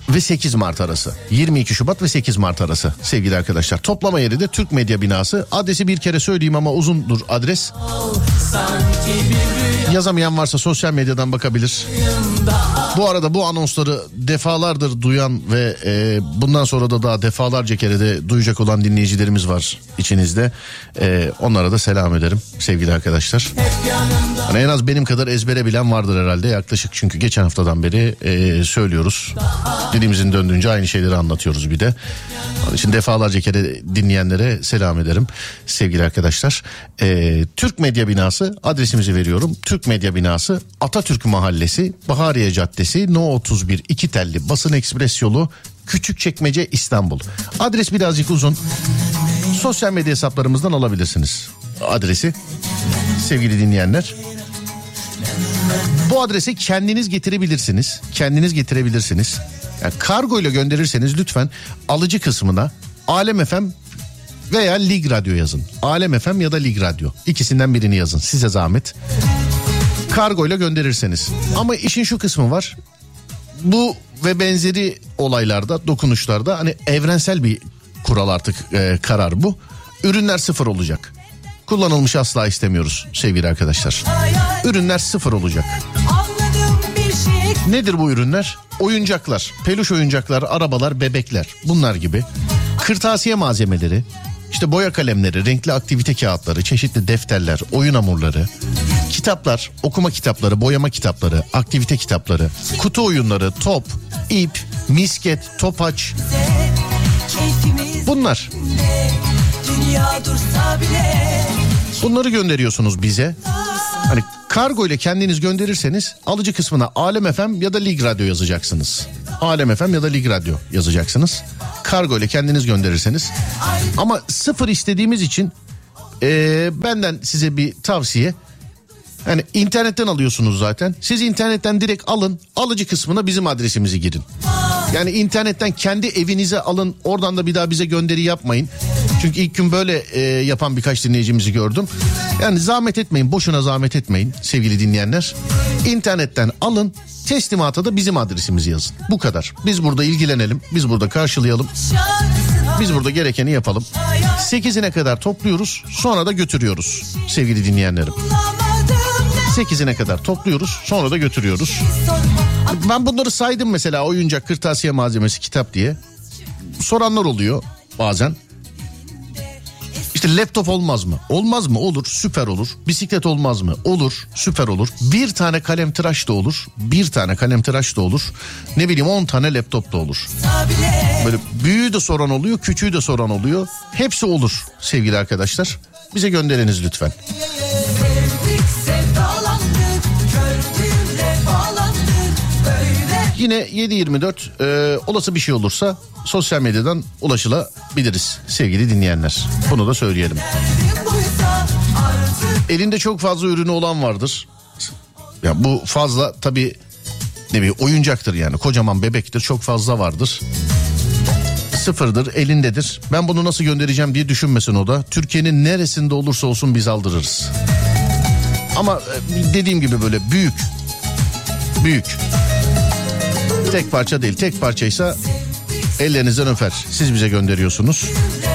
ve 8 Mart arası. 22 Şubat ve 8 Mart arası sevgili arkadaşlar. Toplama yeri de Türk Medya Binası. Adresi bir kere söyleyeyim ama uzundur adres. Yazamayan varsa sosyal medyadan bakabilir. Bu arada bu anonsları defalardır duyan ve e, bundan sonra da daha defalarca kere de duyacak olan dinleyicilerimiz var içinizde. E, onlara da selam ederim sevgili arkadaşlar. Hani en az benim kadar ezbere bilen vardır herhalde yaklaşık çünkü geçen haftadan beri e, söylüyoruz. Dilimizin döndüğünce aynı şeyleri anlatıyoruz bir de. Onun için defalarca kere dinleyenlere selam ederim sevgili arkadaşlar. E, Türk Medya Binası adresimizi veriyorum. Türk Medya Binası Atatürk Mahallesi Bahariye Caddesi No 31 iki telli basın ekspres yolu Küçükçekmece İstanbul. Adres birazcık uzun. sosyal medya hesaplarımızdan alabilirsiniz adresi sevgili dinleyenler. Bu adrese kendiniz getirebilirsiniz. Kendiniz getirebilirsiniz. Yani kargo ile gönderirseniz lütfen alıcı kısmına Alem FM veya Lig Radyo yazın. Alem FM ya da Lig Radyo. İkisinden birini yazın. Size zahmet. Kargo ile gönderirseniz. Ama işin şu kısmı var. Bu ve benzeri olaylarda, dokunuşlarda hani evrensel bir kural artık e, karar bu. Ürünler sıfır olacak. Kullanılmış asla istemiyoruz sevgili arkadaşlar. Ürünler sıfır olacak. Nedir bu ürünler? Oyuncaklar, peluş oyuncaklar, arabalar, bebekler bunlar gibi. Kırtasiye malzemeleri, işte boya kalemleri, renkli aktivite kağıtları, çeşitli defterler, oyun hamurları, kitaplar, okuma kitapları, boyama kitapları, aktivite kitapları, kutu oyunları, top, ip, misket, topaç bunlar. Bunları gönderiyorsunuz bize. Hani kargo ile kendiniz gönderirseniz alıcı kısmına Alem FM ya da Lig Radyo yazacaksınız. Alem FM ya da Lig Radyo yazacaksınız. Kargo ile kendiniz gönderirseniz. Ama sıfır istediğimiz için eee, benden size bir tavsiye. Yani internetten alıyorsunuz zaten. Siz internetten direkt alın. Alıcı kısmına bizim adresimizi girin. Yani internetten kendi evinize alın. Oradan da bir daha bize gönderi yapmayın. Çünkü ilk gün böyle e, yapan birkaç dinleyicimizi gördüm. Yani zahmet etmeyin. Boşuna zahmet etmeyin sevgili dinleyenler. İnternetten alın. Teslimata da bizim adresimizi yazın. Bu kadar. Biz burada ilgilenelim. Biz burada karşılayalım. Biz burada gerekeni yapalım. 8'ine kadar topluyoruz. Sonra da götürüyoruz sevgili dinleyenlerim. bulamadım ne 8'ine kadar topluyoruz. Sonra da götürüyoruz. Ben bunları saydım mesela oyuncak, kırtasiye malzemesi, kitap diye. Soranlar oluyor bazen. İşte laptop olmaz mı? Olmaz mı? Olur, süper olur. Bisiklet olmaz mı? Olur, süper olur. Bir tane kalem tıraş da olur. Bir tane kalem tıraş da olur. Ne bileyim 10 tane laptop da olur. Böyle büyüğü de soran oluyor, küçüğü de soran oluyor. Hepsi olur sevgili arkadaşlar. Bize gönderiniz lütfen. Yine 7.24 e, olası bir şey olursa sosyal medyadan ulaşılabiliriz sevgili dinleyenler. Bunu da söyleyelim. Elinde çok fazla ürünü olan vardır. Ya bu fazla tabii ne bileyim oyuncaktır yani kocaman bebektir çok fazla vardır. Sıfırdır elindedir. Ben bunu nasıl göndereceğim diye düşünmesin o da. Türkiye'nin neresinde olursa olsun biz aldırırız. Ama e, dediğim gibi böyle büyük. Büyük. Tek parça değil. Tek parçaysa ellerinizden öper. Siz bize gönderiyorsunuz.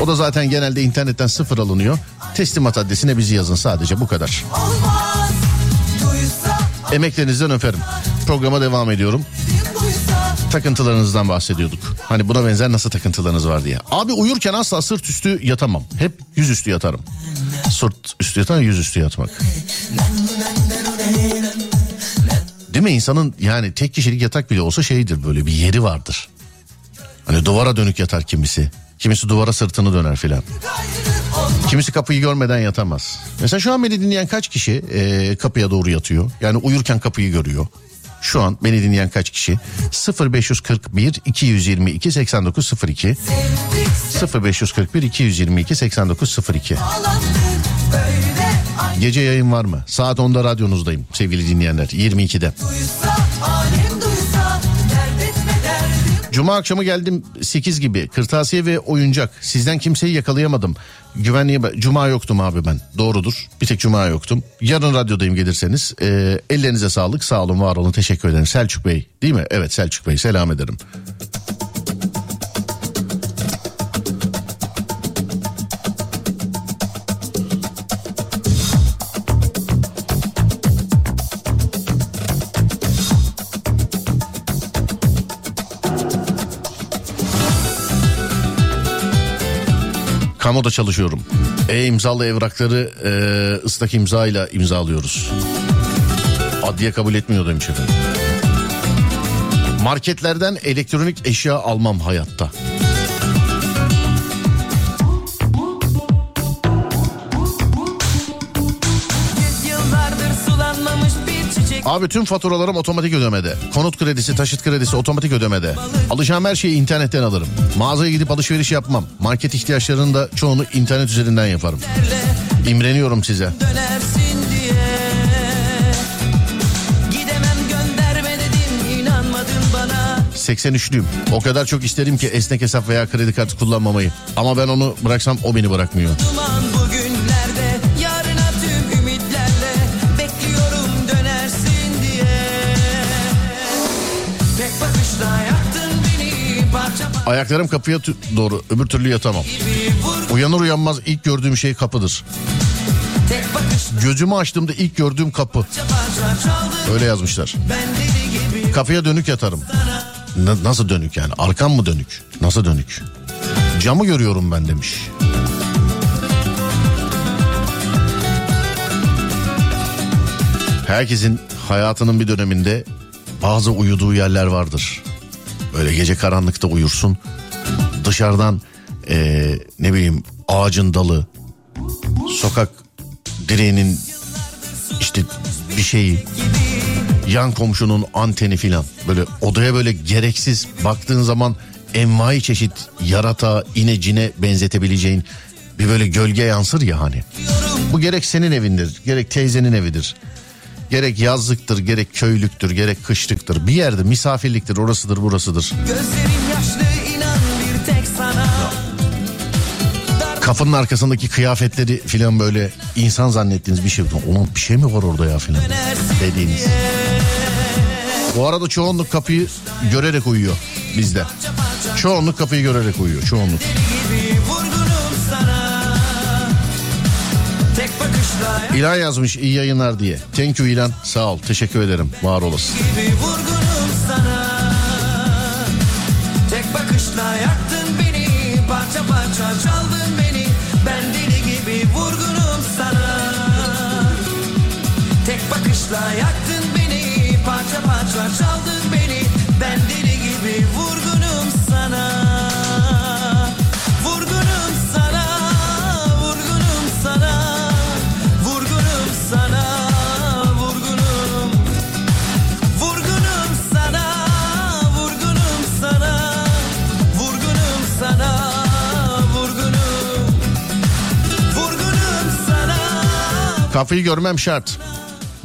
O da zaten genelde internetten sıfır alınıyor. Teslimat adresine bizi yazın sadece bu kadar. Emeklerinizden öperim. Programa devam ediyorum. Takıntılarınızdan bahsediyorduk. Hani buna benzer nasıl takıntılarınız var diye. Abi uyurken asla sırt üstü yatamam. Hep yüz üstü yatarım. Sırt üstü yatan yüz üstü yatmak. Değil mi insanın yani tek kişilik yatak bile olsa şeydir böyle bir yeri vardır. Hani duvara dönük yatar kimisi. Kimisi duvara sırtını döner filan. Kimisi kapıyı görmeden yatamaz. Mesela şu an beni dinleyen kaç kişi e, kapıya doğru yatıyor? Yani uyurken kapıyı görüyor. Şu an beni dinleyen kaç kişi? 0541 222 8902 0541 222 8902 bağlandık Böyle ay Gece yayın var mı? Saat 10'da radyonuzdayım sevgili dinleyenler 22'de. duysa Alem duysa Dert etme derdim Cuma akşamı geldim 8 gibi kırtasiye ve oyuncak sizden kimseyi yakalayamadım. Güvenliğe Cuma yoktum abi ben doğrudur bir tek Cuma yoktum. Yarın radyodayım gelirseniz Ee, ellerinize sağlık sağ olun var olun teşekkür ederim. Selçuk Bey değil mi? Evet Selçuk Bey selam ederim. Kamuda çalışıyorum. E-imzalı evrakları e, ıslak imza ile imzalıyoruz. Adliye kabul etmiyor demiş efendim. Marketlerden elektronik eşya almam hayatta. Abi tüm faturalarım otomatik ödemede. Konut kredisi, taşıt kredisi otomatik ödemede. Alacağım her şeyi internetten alırım. Mağazaya gidip alışveriş yapmam. Market ihtiyaçlarının da çoğunu internet üzerinden yaparım. İmreniyorum size. dönersin diye Gidemem gönderme dedim inanmadın bana 83'lüyüm. O kadar çok isterim ki esnek hesap veya kredi kartı kullanmamayı. Ama ben onu bıraksam o beni bırakmıyor. Duman bugünlerde Ayaklarım kapıya doğru öbür türlü yatamam. Uyanır uyanmaz ilk gördüğüm şey kapıdır. Gözümü açtığımda ilk gördüğüm kapı. Öyle yazmışlar. Kapıya dönük yatarım. Na- nasıl dönük yani? Arkam mı dönük? Nasıl dönük? Camı görüyorum ben demiş. Herkesin hayatının bir döneminde bazı uyuduğu yerler vardır. Böyle gece karanlıkta uyursun. Dışarıdan eee, ne bileyim ağacın dalı, sokak direğinin işte bir şeyi, yan komşunun anteni filan böyle odaya böyle gereksiz baktığın zaman envai çeşit yarata inecine benzetebileceğin bir böyle gölge yansır ya hani. Bu gerek senin evindir gerek teyzenin evidir. Gerek yazlıktır gerek köylüktür gerek kışlıktır bir yerde misafirliktir orasıdır burasıdır. Yaşlı Kapının arkasındaki kıyafetleri filan böyle insan zannettiğiniz bir şey. Ulan bir şey mi var orada ya filan dediğiniz. Bu arada çoğunluk kapıyı görerek uyuyor bizde. Çoğunluk kapıyı görerek uyuyor çoğunluk. İlan yazmış iyi yayınlar diye. Thank you İlan. Sağ ol. Teşekkür ederim. Var olasın. yaktın beni. Parça parça çaldın beni. Ben deli gibi vurgunum Kafayı görmem şart.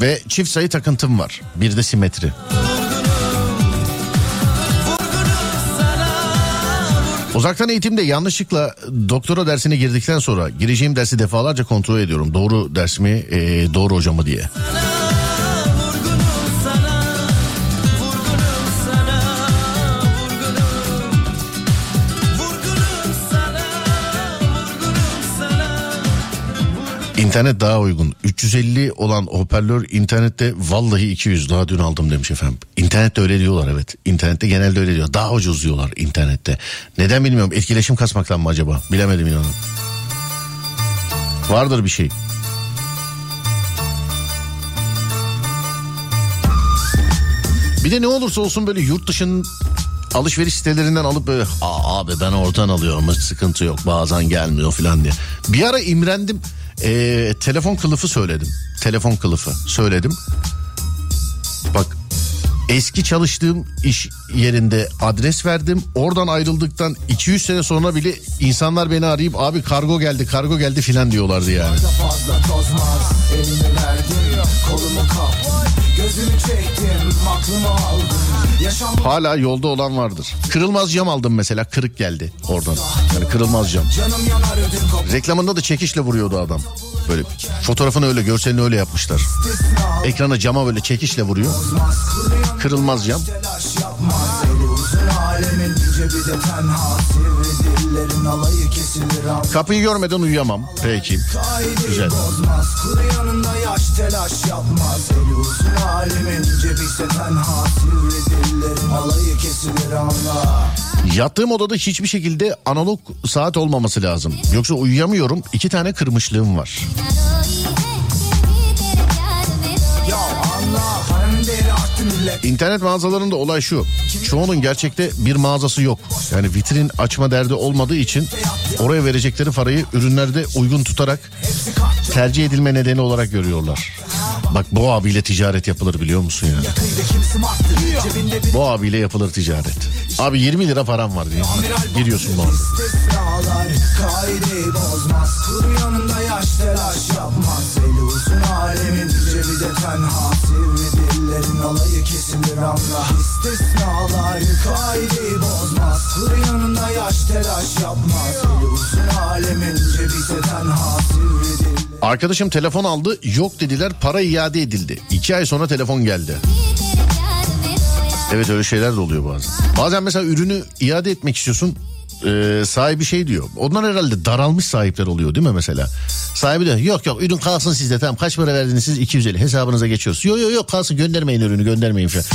Ve çift sayı takıntım var. Bir de simetri. Uzaktan eğitimde yanlışlıkla doktora dersine girdikten sonra gireceğim dersi defalarca kontrol ediyorum. Doğru ders mi, e, doğru hocamı diye. Vurgunum İnternet daha uygun. 350 olan hoparlör internette vallahi 200 daha dün aldım demiş efendim. İnternette öyle diyorlar evet. İnternette genelde öyle diyor. Daha ucuz diyorlar internette. Neden bilmiyorum. Etkileşim kasmaktan mı acaba? Bilemedim inanın. Vardır bir şey. Bir de ne olursa olsun böyle yurt dışının alışveriş sitelerinden alıp böyle Aa, abi ben oradan alıyorum sıkıntı yok bazen gelmiyor falan diye. Bir ara imrendim Ee, telefon kılıfı söyledim. Telefon kılıfı söyledim. Bak eski çalıştığım iş yerinde adres verdim. Oradan ayrıldıktan 200 sene sonra bile insanlar beni arayıp abi kargo geldi kargo geldi filan diyorlardı yani. Fazla tozmaz elimi verdim kolumu kaptım Gözümü çektim aklımı aldım Yaşam Hala yolda olan vardır. Kırılmaz cam aldım mesela kırık geldi oradan. Yani kırılmaz cam. Reklamında da çekişle vuruyordu adam. Böyle fotoğrafını öyle görselini öyle yapmışlar. Ekrana cama böyle çekişle vuruyor. Kırılmaz cam. Alemin tenha Kapıyı görmeden uyuyamam. Peki. Güzel. Bozmaz kuru yanında yaş telaş yapmaz Eli uzun alemin cebi ise tenha Sivri dillerin alayı kesilir anla Yattığım odada hiçbir şekilde analog saat olmaması lazım. Yoksa uyuyamıyorum. İki tane kırmışlığım var. İnternet mağazalarında olay şu. Çoğunun gerçekte bir mağazası yok. Yani vitrin açma derdi olmadığı için oraya verecekleri parayı ürünlerde uygun tutarak tercih edilme nedeni olarak görüyorlar. Bak bu abiyle ticaret yapılır biliyor musun ya? Bu abiyle yapılır ticaret. Abi 20 lira param var diyor. Giriyorsun bu Kaideyi dillerin alayı kesilir anla İstisnalar kaideyi bozmaz Kur yanında yaş telaş yapmaz Eli uzun alemin cebi Sivri dillerin Arkadaşım telefon aldı yok dediler para iade edildi. İki ay sonra telefon geldi. Evet öyle şeyler de oluyor bazen. Bazen mesela ürünü iade etmek istiyorsun. Ee, sahibi şey diyor. Onlar herhalde daralmış sahipler oluyor değil mi mesela? Sahibi diyor yok yok ürün kalsın sizde tamam kaç para verdiniz siz 250 hesabınıza geçiyoruz. Yok yok yok kalsın göndermeyin ürünü göndermeyin falan.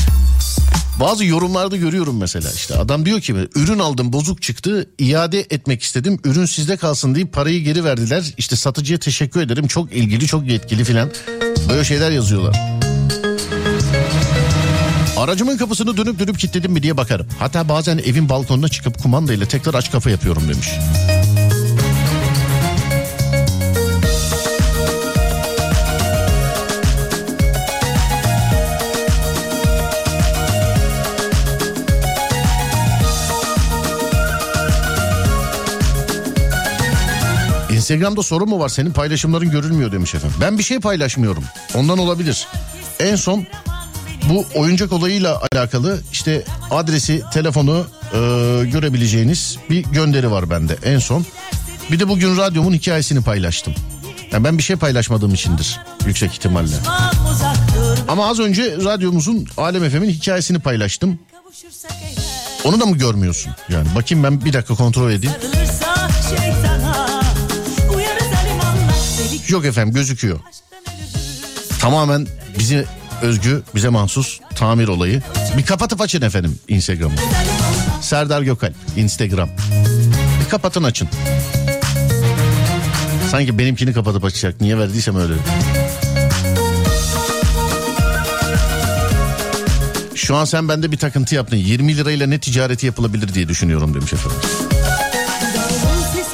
Bazı yorumlarda görüyorum mesela işte adam diyor ki ürün aldım bozuk çıktı iade etmek istedim ürün sizde kalsın deyip parayı geri verdiler işte satıcıya teşekkür ederim çok ilgili çok yetkili filan böyle şeyler yazıyorlar. Aracımın kapısını dönüp dönüp kilitledim mi diye bakarım. Hatta bazen evin balkonuna çıkıp kumandayla tekrar aç kafa yapıyorum demiş. Instagram'da sorun mu var? Senin paylaşımların görülmüyor demiş efendim. Ben bir şey paylaşmıyorum. Ondan olabilir. En son bu oyuncak olayıyla alakalı işte adresi, telefonu e, görebileceğiniz bir gönderi var bende en son. Bir de bugün radyomun hikayesini paylaştım. Yani ben bir şey paylaşmadığım içindir yüksek ihtimalle. Ama az önce radyomuzun Alem FM'in hikayesini paylaştım. Onu da mı görmüyorsun? Yani bakayım ben bir dakika kontrol edeyim. Yok efendim gözüküyor. Tamamen bize özgü, bize mahsus tamir olayı. Bir kapatıp açın efendim Instagram'ı. Serdar Gökalp Instagram. Bir kapatın açın. Sanki benimkini kapatıp açacak. Niye verdiysem öyle. Şu an sen bende bir takıntı yaptın. 20 lirayla ne ticareti yapılabilir diye düşünüyorum demiş efendim.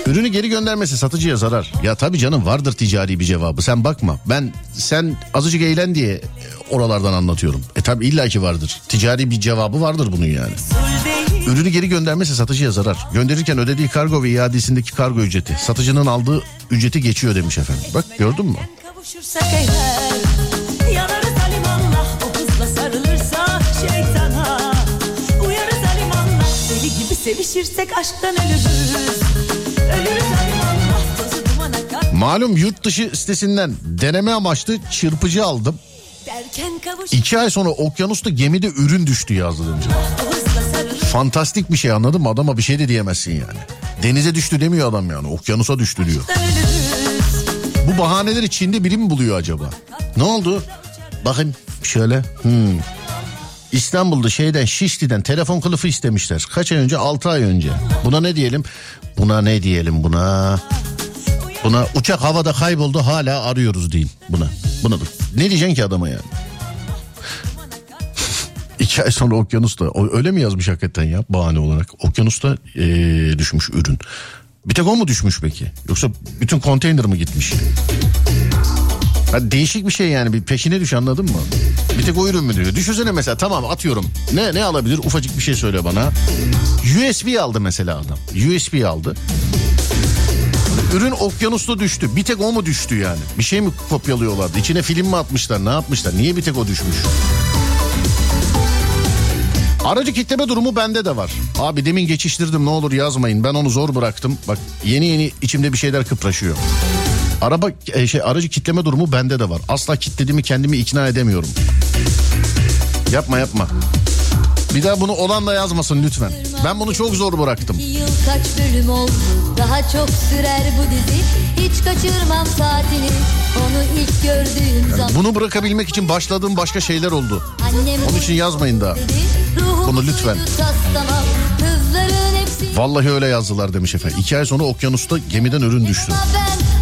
Ürünü geri göndermesi satıcıya zarar. Ya tabii canım vardır ticari bir cevabı. Sen bakma. Ben sen azıcık eğlen diye oralardan anlatıyorum. E tabii illaki vardır. Ticari bir cevabı vardır bunun yani. Ürünü geri göndermesi satıcıya zarar. Gönderirken ödediği kargo ve iadesindeki kargo ücreti. Satıcının aldığı ücreti geçiyor demiş efendim. Bak gördün mü? Kavuşursak eğer Yanarız Malum yurt dışı sitesinden deneme amaçlı çırpıcı aldım. İki ay sonra okyanusta gemide ürün düştü yazdı demiş. Sarılır Fantastik bir şey anladın mı? Adama bir şey de diyemezsin yani. Denize düştü demiyor adam yani. Okyanusa düştü diyor. Bu bahaneleri Çin'de biri mi buluyor acaba? Ne oldu? Bakın şöyle. Hmm. İstanbul'da şeyden Şişli'den telefon kılıfı istemişler. Kaç ay önce? 6 ay önce. Buna ne diyelim? Buna ne diyelim buna? Buna uçak havada kayboldu hala arıyoruz deyin buna. Buna da. Ne diyeceksin ki adama yani? İki ay sonra okyanusta öyle mi yazmış hakikaten ya bahane olarak? Okyanusta eee, düşmüş ürün. Bir tek o mu düşmüş peki? Yoksa bütün konteyner mi gitmiş? Ha, değişik bir şey yani bir peşine düş anladın mı? Bir tek o ürün mü diyor? Düşünsene mesela tamam atıyorum. Ne ne alabilir? Ufacık bir şey söyle bana. USB aldı mesela adam. USB aldı. Ürün okyanusta düştü. Bir tek o mu düştü yani? Bir şey mi kopyalıyorlardı? İçine film mi atmışlar? Ne yapmışlar? Niye bir tek o düşmüş? Aracı kitleme durumu bende de var. Abi demin geçiştirdim ne olur yazmayın. Ben onu zor bıraktım. Bak yeni yeni içimde bir şeyler kıpraşıyor. Araba e, şey aracı kitleme durumu bende de var. Asla kitlediğimi kendimi ikna edemiyorum. Yapma yapma. Bir daha bunu olan da yazmasın lütfen. Ben bunu çok zor bıraktım. Yıl kaç bölüm oldu Daha çok sürer bu dizi Hiç kaçırmam saatini Onu ilk gördüğüm zaman Bunu bırakabilmek için başladığım başka şeyler oldu. Annem Onun için yazmayın daha. Bunu lütfen. Vallahi öyle yazdılar demiş efendim. İki ay sonra okyanusta gemiden ürün düştü. Ben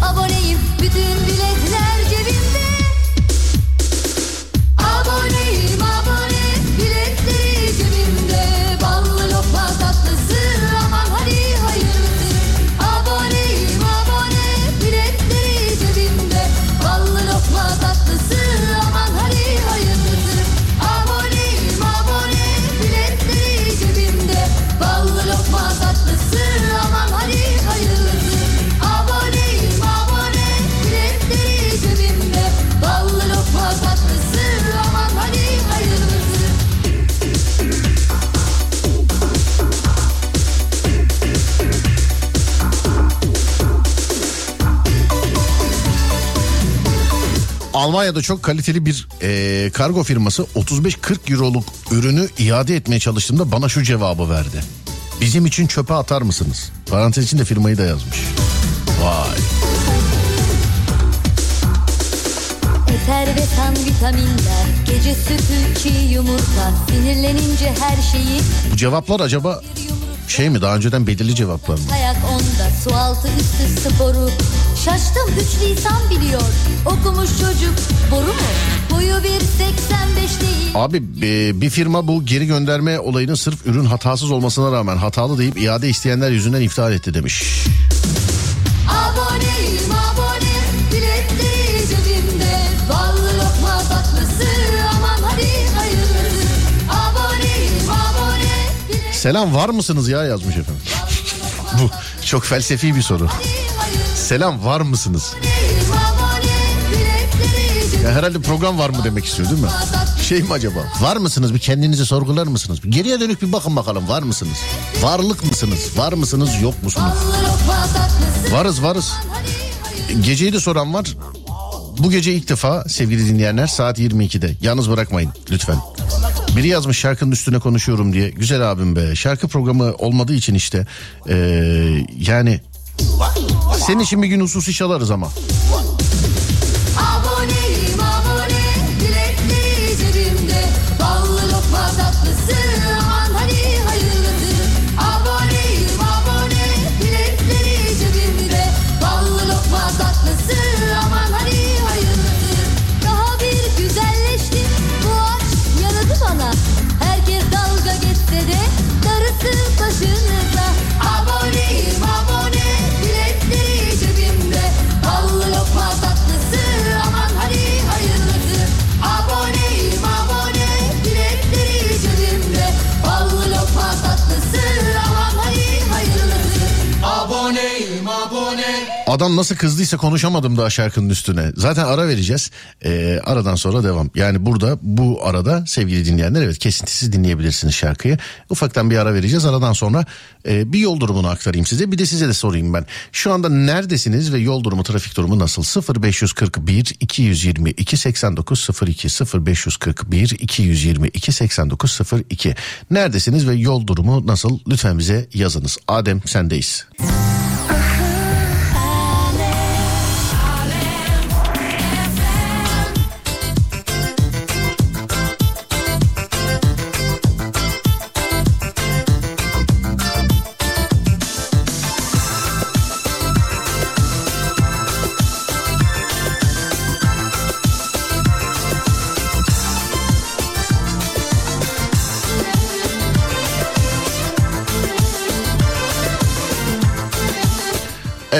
Almanya'da çok kaliteli bir e, kargo firması 35-40 euroluk ürünü iade etmeye çalıştığımda bana şu cevabı verdi. Bizim için çöpe atar mısınız? Parantez içinde firmayı da yazmış. Vay. Eter ve tan vitaminler Gece sütü çiğ yumurta Sinirlenince her şeyi Bu cevaplar acaba şey mi daha önceden belirli cevaplar mı? Ayak su altı üstü sporu. Şaştım üç lisan biliyor. Okumuş çocuk boru mu? Boyu 1.85 değil. Abi e, bir firma bu geri gönderme olayını sırf ürün hatasız olmasına rağmen hatalı deyip iade isteyenler yüzünden iptal etti demiş. Aboneyim abone. Biletleri cebimde Ballı lokma tatlısı Aman hadi hayırlısı. Aboneyim abone. Biletleri Selam var mısınız ya? Yazmış efendim. Bu çok felsefi bir soru. Selam var mısınız? Ya herhalde program var mı demek istiyor değil mi? Şey mi acaba? Var mısınız? Bir kendinizi sorgular mısınız? Geriye dönük bir bakın bakalım var mısınız? Varlık mısınız? Var mısınız? Yok musunuz? Varız varız. Geceyi de soran var. Bu gece ilk defa sevgili dinleyenler saat 22'de. Yalnız bırakmayın lütfen. Biri yazmış şarkının üstüne konuşuyorum diye. Güzel abim be. Şarkı programı olmadığı için işte. ee, yani senin için bir gün hususi çalarız ama. Adam nasıl kızdıysa konuşamadım daha şarkının üstüne. Zaten ara vereceğiz. Ee, aradan sonra devam. Yani burada bu arada sevgili dinleyenler evet kesintisiz dinleyebilirsiniz şarkıyı. Ufaktan bir ara vereceğiz. Aradan sonra e, bir yol durumunu aktarayım size. Bir de size de sorayım ben. Şu anda neredesiniz ve yol durumu trafik durumu nasıl? 0541 222 89 02 0541 222 89 02 Neredesiniz ve yol durumu nasıl? Lütfen bize yazınız. Adem sendeyiz.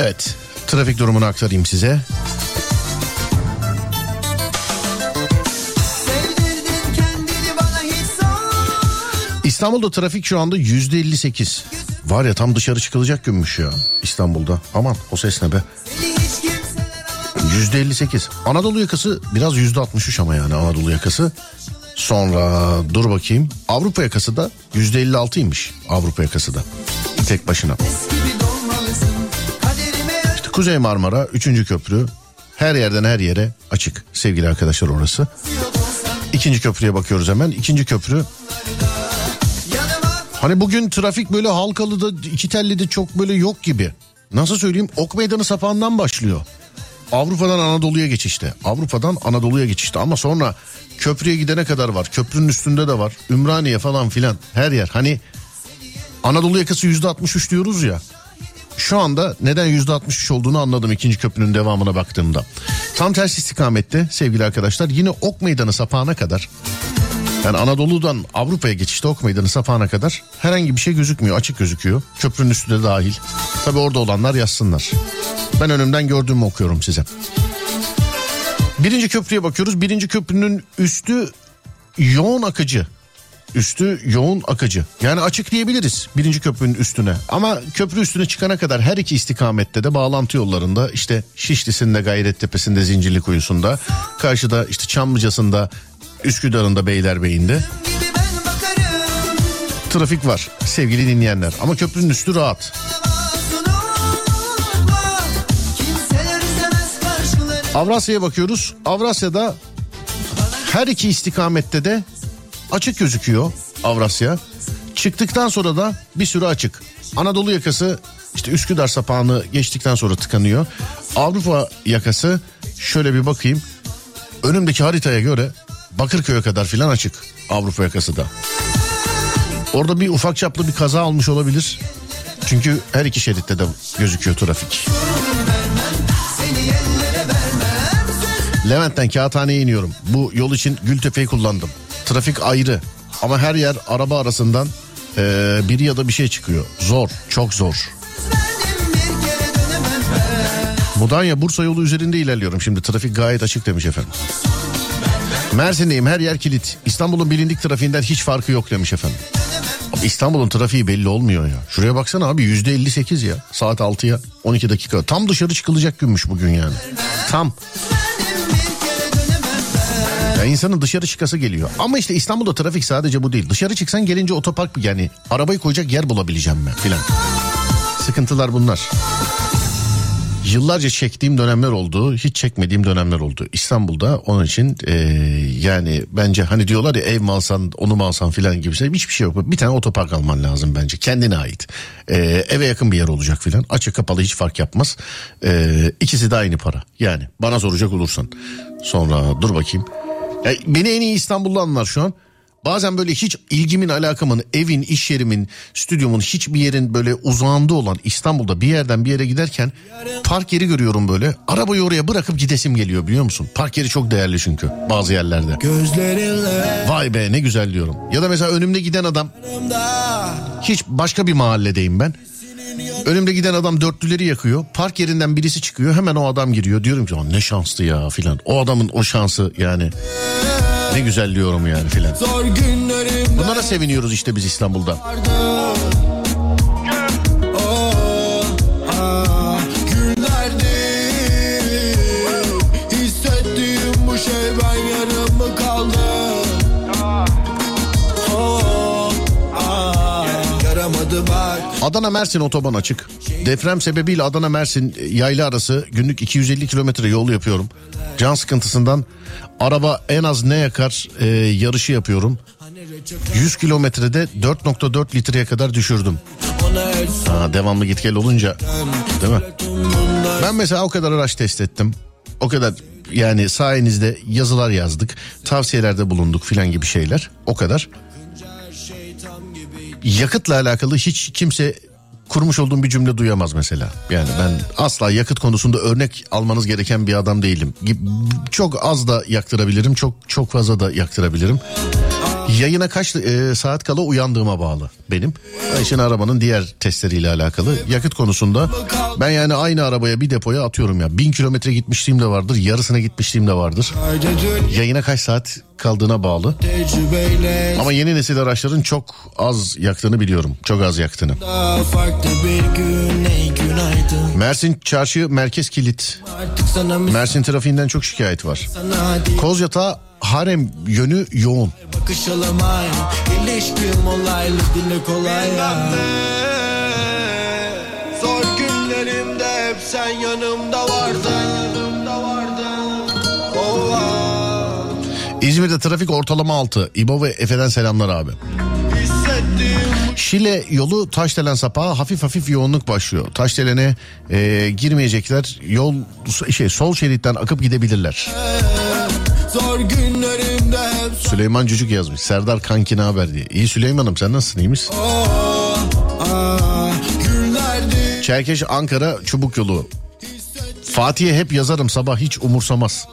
Evet trafik durumunu aktarayım size. İstanbul'da trafik şu anda yüzde 58. Var ya tam dışarı çıkılacak günmüş ya İstanbul'da. Aman o ses ne be. Yüzde 58. Anadolu yakası biraz yüzde 63 ama yani Anadolu yakası. Sonra dur bakayım. Avrupa yakası da yüzde 56'ymış Avrupa yakası da. Tek başına. İşte Kuzey Marmara 3. köprü her yerden her yere açık sevgili arkadaşlar orası. İkinci köprüye bakıyoruz hemen. İkinci köprü Hani bugün trafik böyle halkalı da iki telli de çok böyle yok gibi. Nasıl söyleyeyim? Ok meydanı sapağından başlıyor. Avrupa'dan Anadolu'ya geçişte. Avrupa'dan Anadolu'ya geçişte ama sonra köprüye gidene kadar var. Köprünün üstünde de var. Ümraniye falan filan her yer. Hani Anadolu yakası yüzde 63 diyoruz ya. Şu anda neden yüzde 63 olduğunu anladım ikinci köprünün devamına baktığımda. Tam tersi istikamette sevgili arkadaşlar yine Ok Meydanı sapağına kadar yani Anadolu'dan Avrupa'ya geçişte Ok Meydanı sapağına kadar herhangi bir şey gözükmüyor. Açık gözüküyor. Köprünün üstü de dahil. Tabi orada olanlar yazsınlar. Ben önümden gördüğümü okuyorum size. Birinci köprüye bakıyoruz. Birinci köprünün üstü yoğun akıcı. Üstü yoğun akıcı. Yani açık diyebiliriz birinci köprünün üstüne. Ama köprü üstüne çıkana kadar her iki istikamette de bağlantı yollarında işte Şişli'sinde, Gayrettepe'sinde, Zincirlikuyu'sunda, karşıda işte Çamlıca'sında, Üsküdar'ın Beylerbeyi'nde trafik var sevgili dinleyenler. Ama köprünün üstü rahat. Avrasya'ya bakıyoruz. Avrasya'da her iki istikamette de açık gözüküyor Avrasya. Çıktıktan sonra da bir süre açık. Anadolu yakası işte Üsküdar sapağını geçtikten sonra tıkanıyor. Avrupa yakası şöyle bir bakayım. Önümdeki haritaya göre Bakırköy'e kadar filan açık Avrupa yakası da. Orada bir ufak çaplı bir kaza olmuş olabilir. Çünkü her iki şeritte de gözüküyor trafik. Levent'ten Kağıthane'ye iniyorum. Bu yol için Gültepe'yi kullandım. Trafik ayrı ama her yer araba arasından eee, biri ya da bir şey çıkıyor. Zor, çok zor. Mudanya Bursa yolu üzerinde ilerliyorum. Şimdi trafik gayet açık demiş efendim. Mersin'deyim her yer kilit. İstanbul'un bilindik trafiğinden hiç farkı yok demiş efendim. İstanbul'un trafiği belli olmuyor ya. Şuraya baksana abi yüzde 58 ya. Saat 6'ya 12 dakika. Tam dışarı çıkılacak günmüş bugün yani. Tam. Ya insanın dışarı çıkası geliyor. Ama işte İstanbul'da trafik sadece bu değil. Dışarı çıksan gelince otopark yani arabayı koyacak yer bulabileceğim ben filan. Sıkıntılar bunlar. Yıllarca çektiğim dönemler oldu, hiç çekmediğim dönemler oldu. İstanbul'da onun için eee, yani bence hani diyorlar ya ev mi alsan onu mu alsan filan gibi şey hiçbir şey yok. Bir tane otopark alman lazım bence kendine ait. Eee, eve yakın bir yer olacak filan. Açık kapalı hiç fark yapmaz. Eee ikisi de aynı para yani bana soracak olursan. Sonra dur bakayım. Ya beni en iyi İstanbullu anlar şu an. Bazen böyle hiç ilgimin alakamın evin iş yerimin stüdyomun hiçbir yerin böyle uzağında olan İstanbul'da bir yerden bir yere giderken park yeri görüyorum böyle. Arabayı oraya bırakıp gidesim geliyor biliyor musun? Park yeri çok değerli çünkü bazı yerlerde. Gözlerinle Vay be ne güzel diyorum. Ya da mesela önümde giden adam hiç başka bir mahalledeyim ben. Önümde giden adam dörtlüleri yakıyor. Park yerinden birisi çıkıyor. Hemen o adam giriyor. Diyorum ki "Aa, ne şanslı ya filan. O adamın o şansı yani. Ne güzel diyorum yani filan. Bunlara seviniyoruz işte biz İstanbul'da. Yaramadı Adana Mersin otoban açık. Deprem sebebiyle Adana Mersin yaylı arası günlük 250 kilometre yol yapıyorum. Can sıkıntısından araba en az ne yakar e, yarışı yapıyorum. 100 kilometrede 4.4 litreye kadar düşürdüm. Ha, devamlı git gel olunca değil mi? Ben mesela o kadar araç test ettim. O kadar yani sayenizde yazılar yazdık. Tavsiyelerde bulunduk filan gibi şeyler. O kadar. Yakıtla alakalı hiç kimse kurmuş olduğum bir cümle duyamaz mesela. Yani ben asla yakıt konusunda örnek almanız gereken bir adam değilim. Çok az da yaktırabilirim, çok çok fazla da yaktırabilirim. Yayına kaç e, saat kala uyandığıma bağlı benim. İşin arabanın diğer testleriyle alakalı. Yakıt konusunda ben yani aynı arabaya bir depoya atıyorum ya. Bin kilometre gitmişliğim de vardır, yarısına gitmişliğim de vardır. Yayına kaç saat kaldığına bağlı. Ama yeni nesil araçların çok az yaktığını biliyorum. Çok az yaktığını. Gün Mersin çarşı merkez kilit. Mersin trafiğinden çok şikayet var. Kozyatağı harem yönü yoğun. bakışalım ay İlişkim olaylı dile kolay ya Zor günlerimde hep sen yanımda vardın İzmir'de trafik ortalama 6. İbo ve Efe'den selamlar abi. Şile yolu Taşdelen sapağı hafif hafif yoğunluk başlıyor. Taşdelen'e e, girmeyecekler. Yol şey sol şeritten akıp gidebilirler. zor günlerimde hep Süleyman Cücük yazmış. Serdar kanki ne haber diye. İyi Süleyman'ım sen nasılsın iyi misin? Oh ah. Günlerdi Çerkeş Ankara çubuk yolu. Fatih'e hep yazarım sabah hiç umursamaz.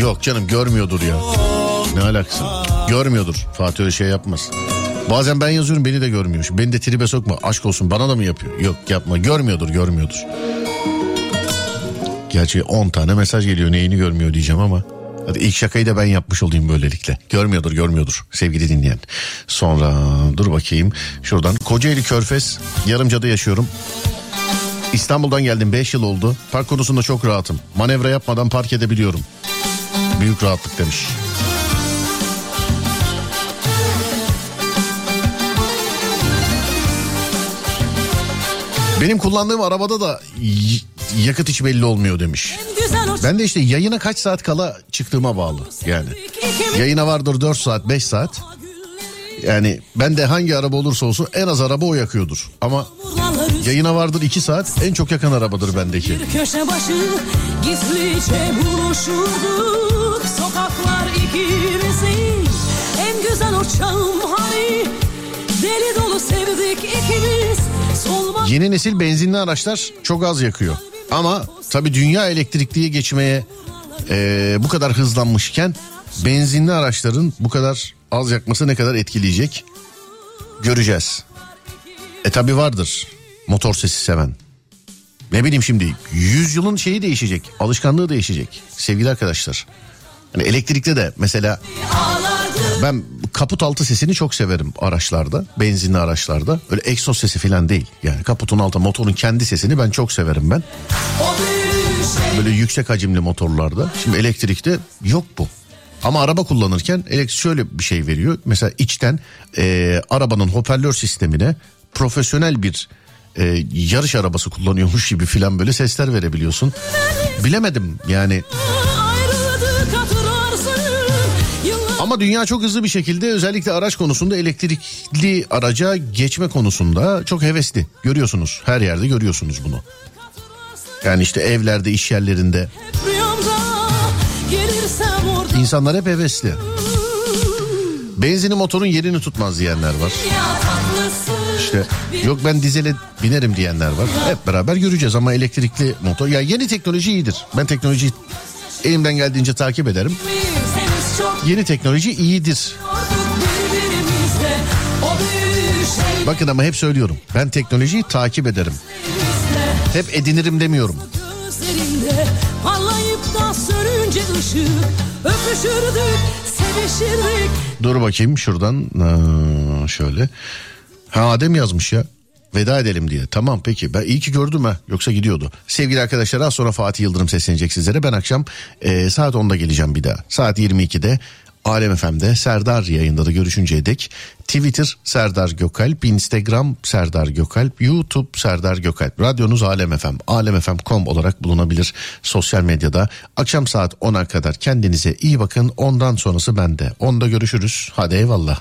Yok canım görmüyordur ya. Ne alakası? Görmüyordur. Fatih öyle şey yapmaz. Bazen ben yazıyorum beni de görmüyor. Beni de tribe sokma. Aşk olsun bana da mı yapıyor? Yok yapma. Görmüyordur görmüyordur. Gerçi 10 tane mesaj geliyor neyini görmüyor diyeceğim ama. Hadi ilk şakayı da ben yapmış olayım böylelikle. Görmüyordur görmüyordur sevgili dinleyen. Sonra dur bakayım şuradan. Kocaeli Körfez Yarımca'da yaşıyorum. İstanbul'dan geldim 5 yıl oldu. Park konusunda çok rahatım. Manevra yapmadan park edebiliyorum. Büyük rahatlık demiş. Benim kullandığım arabada da yakıt hiç belli olmuyor demiş. Ben de işte yayına kaç saat kala çıktığıma bağlı yani. Yayına vardır 4 saat 5 saat. Yani ben de hangi araba olursa olsun en az araba o yakıyordur. Ama yayına vardır 2 saat en çok yakan arabadır bendeki. bir köşe başı gizlice buluşurduk en güzel o çağım hani Deli dolu sevdik ikimiz solmaz Yeni nesil benzinli araçlar çok az yakıyor. Ama tabii dünya elektrikliye geçmeye eee, bu kadar hızlanmışken benzinli araçların bu kadar az yakması ne kadar etkileyecek göreceğiz. E tabi vardır motor sesi seven. Ne bileyim şimdi yüzyılın şeyi değişecek alışkanlığı değişecek sevgili arkadaşlar. Hani elektrikte de mesela ben kaput altı sesini çok severim araçlarda, benzinli araçlarda. Öyle egzoz sesi falan değil. Yani kaputun altı motorun kendi sesini ben çok severim ben. Böyle yüksek hacimli motorlarda. Şimdi elektrikte yok bu. Ama araba kullanırken elektrik şöyle bir şey veriyor. Mesela içten e, arabanın hoparlör sistemine profesyonel bir e, yarış arabası kullanıyormuş gibi filan böyle sesler verebiliyorsun. Bilemedim yani. ayrıldık Ama dünya çok hızlı bir şekilde özellikle araç konusunda elektrikli araca geçme konusunda çok hevesli. Görüyorsunuz her yerde görüyorsunuz bunu. Yani işte evlerde, iş yerlerinde insanlar hep hevesli. Benzini motorun yerini tutmaz diyenler var. İşte yok ben dizele binerim diyenler var. Hep beraber göreceğiz ama elektrikli motor. Ya yeni teknoloji iyidir. Ben teknolojiyi elimden geldiğince takip ederim. Yeni teknoloji iyidir. Bakın ama hep söylüyorum. Ben teknolojiyi takip ederim. Hep edinirim demiyorum. Dur bakayım şuradan Aa, şöyle. Ha Adem yazmış ya. Veda edelim diye. Tamam peki. Ben iyi ki gördüm ha. Yoksa gidiyordu. Sevgili arkadaşlar az sonra Fatih Yıldırım seslenecek sizlere. Ben akşam e, saat 10'da geleceğim bir daha. Saat 22'de Alem FM'de Serdar yayında da görüşünceye dek Twitter Serdar Gökalp, Instagram Serdar Gökalp, YouTube Serdar Gökalp. Radyonuz Alem FM, alemfm.com olarak bulunabilir sosyal medyada. Akşam saat 10'a kadar kendinize iyi bakın. Ondan sonrası bende. Onda görüşürüz. Hadi eyvallah.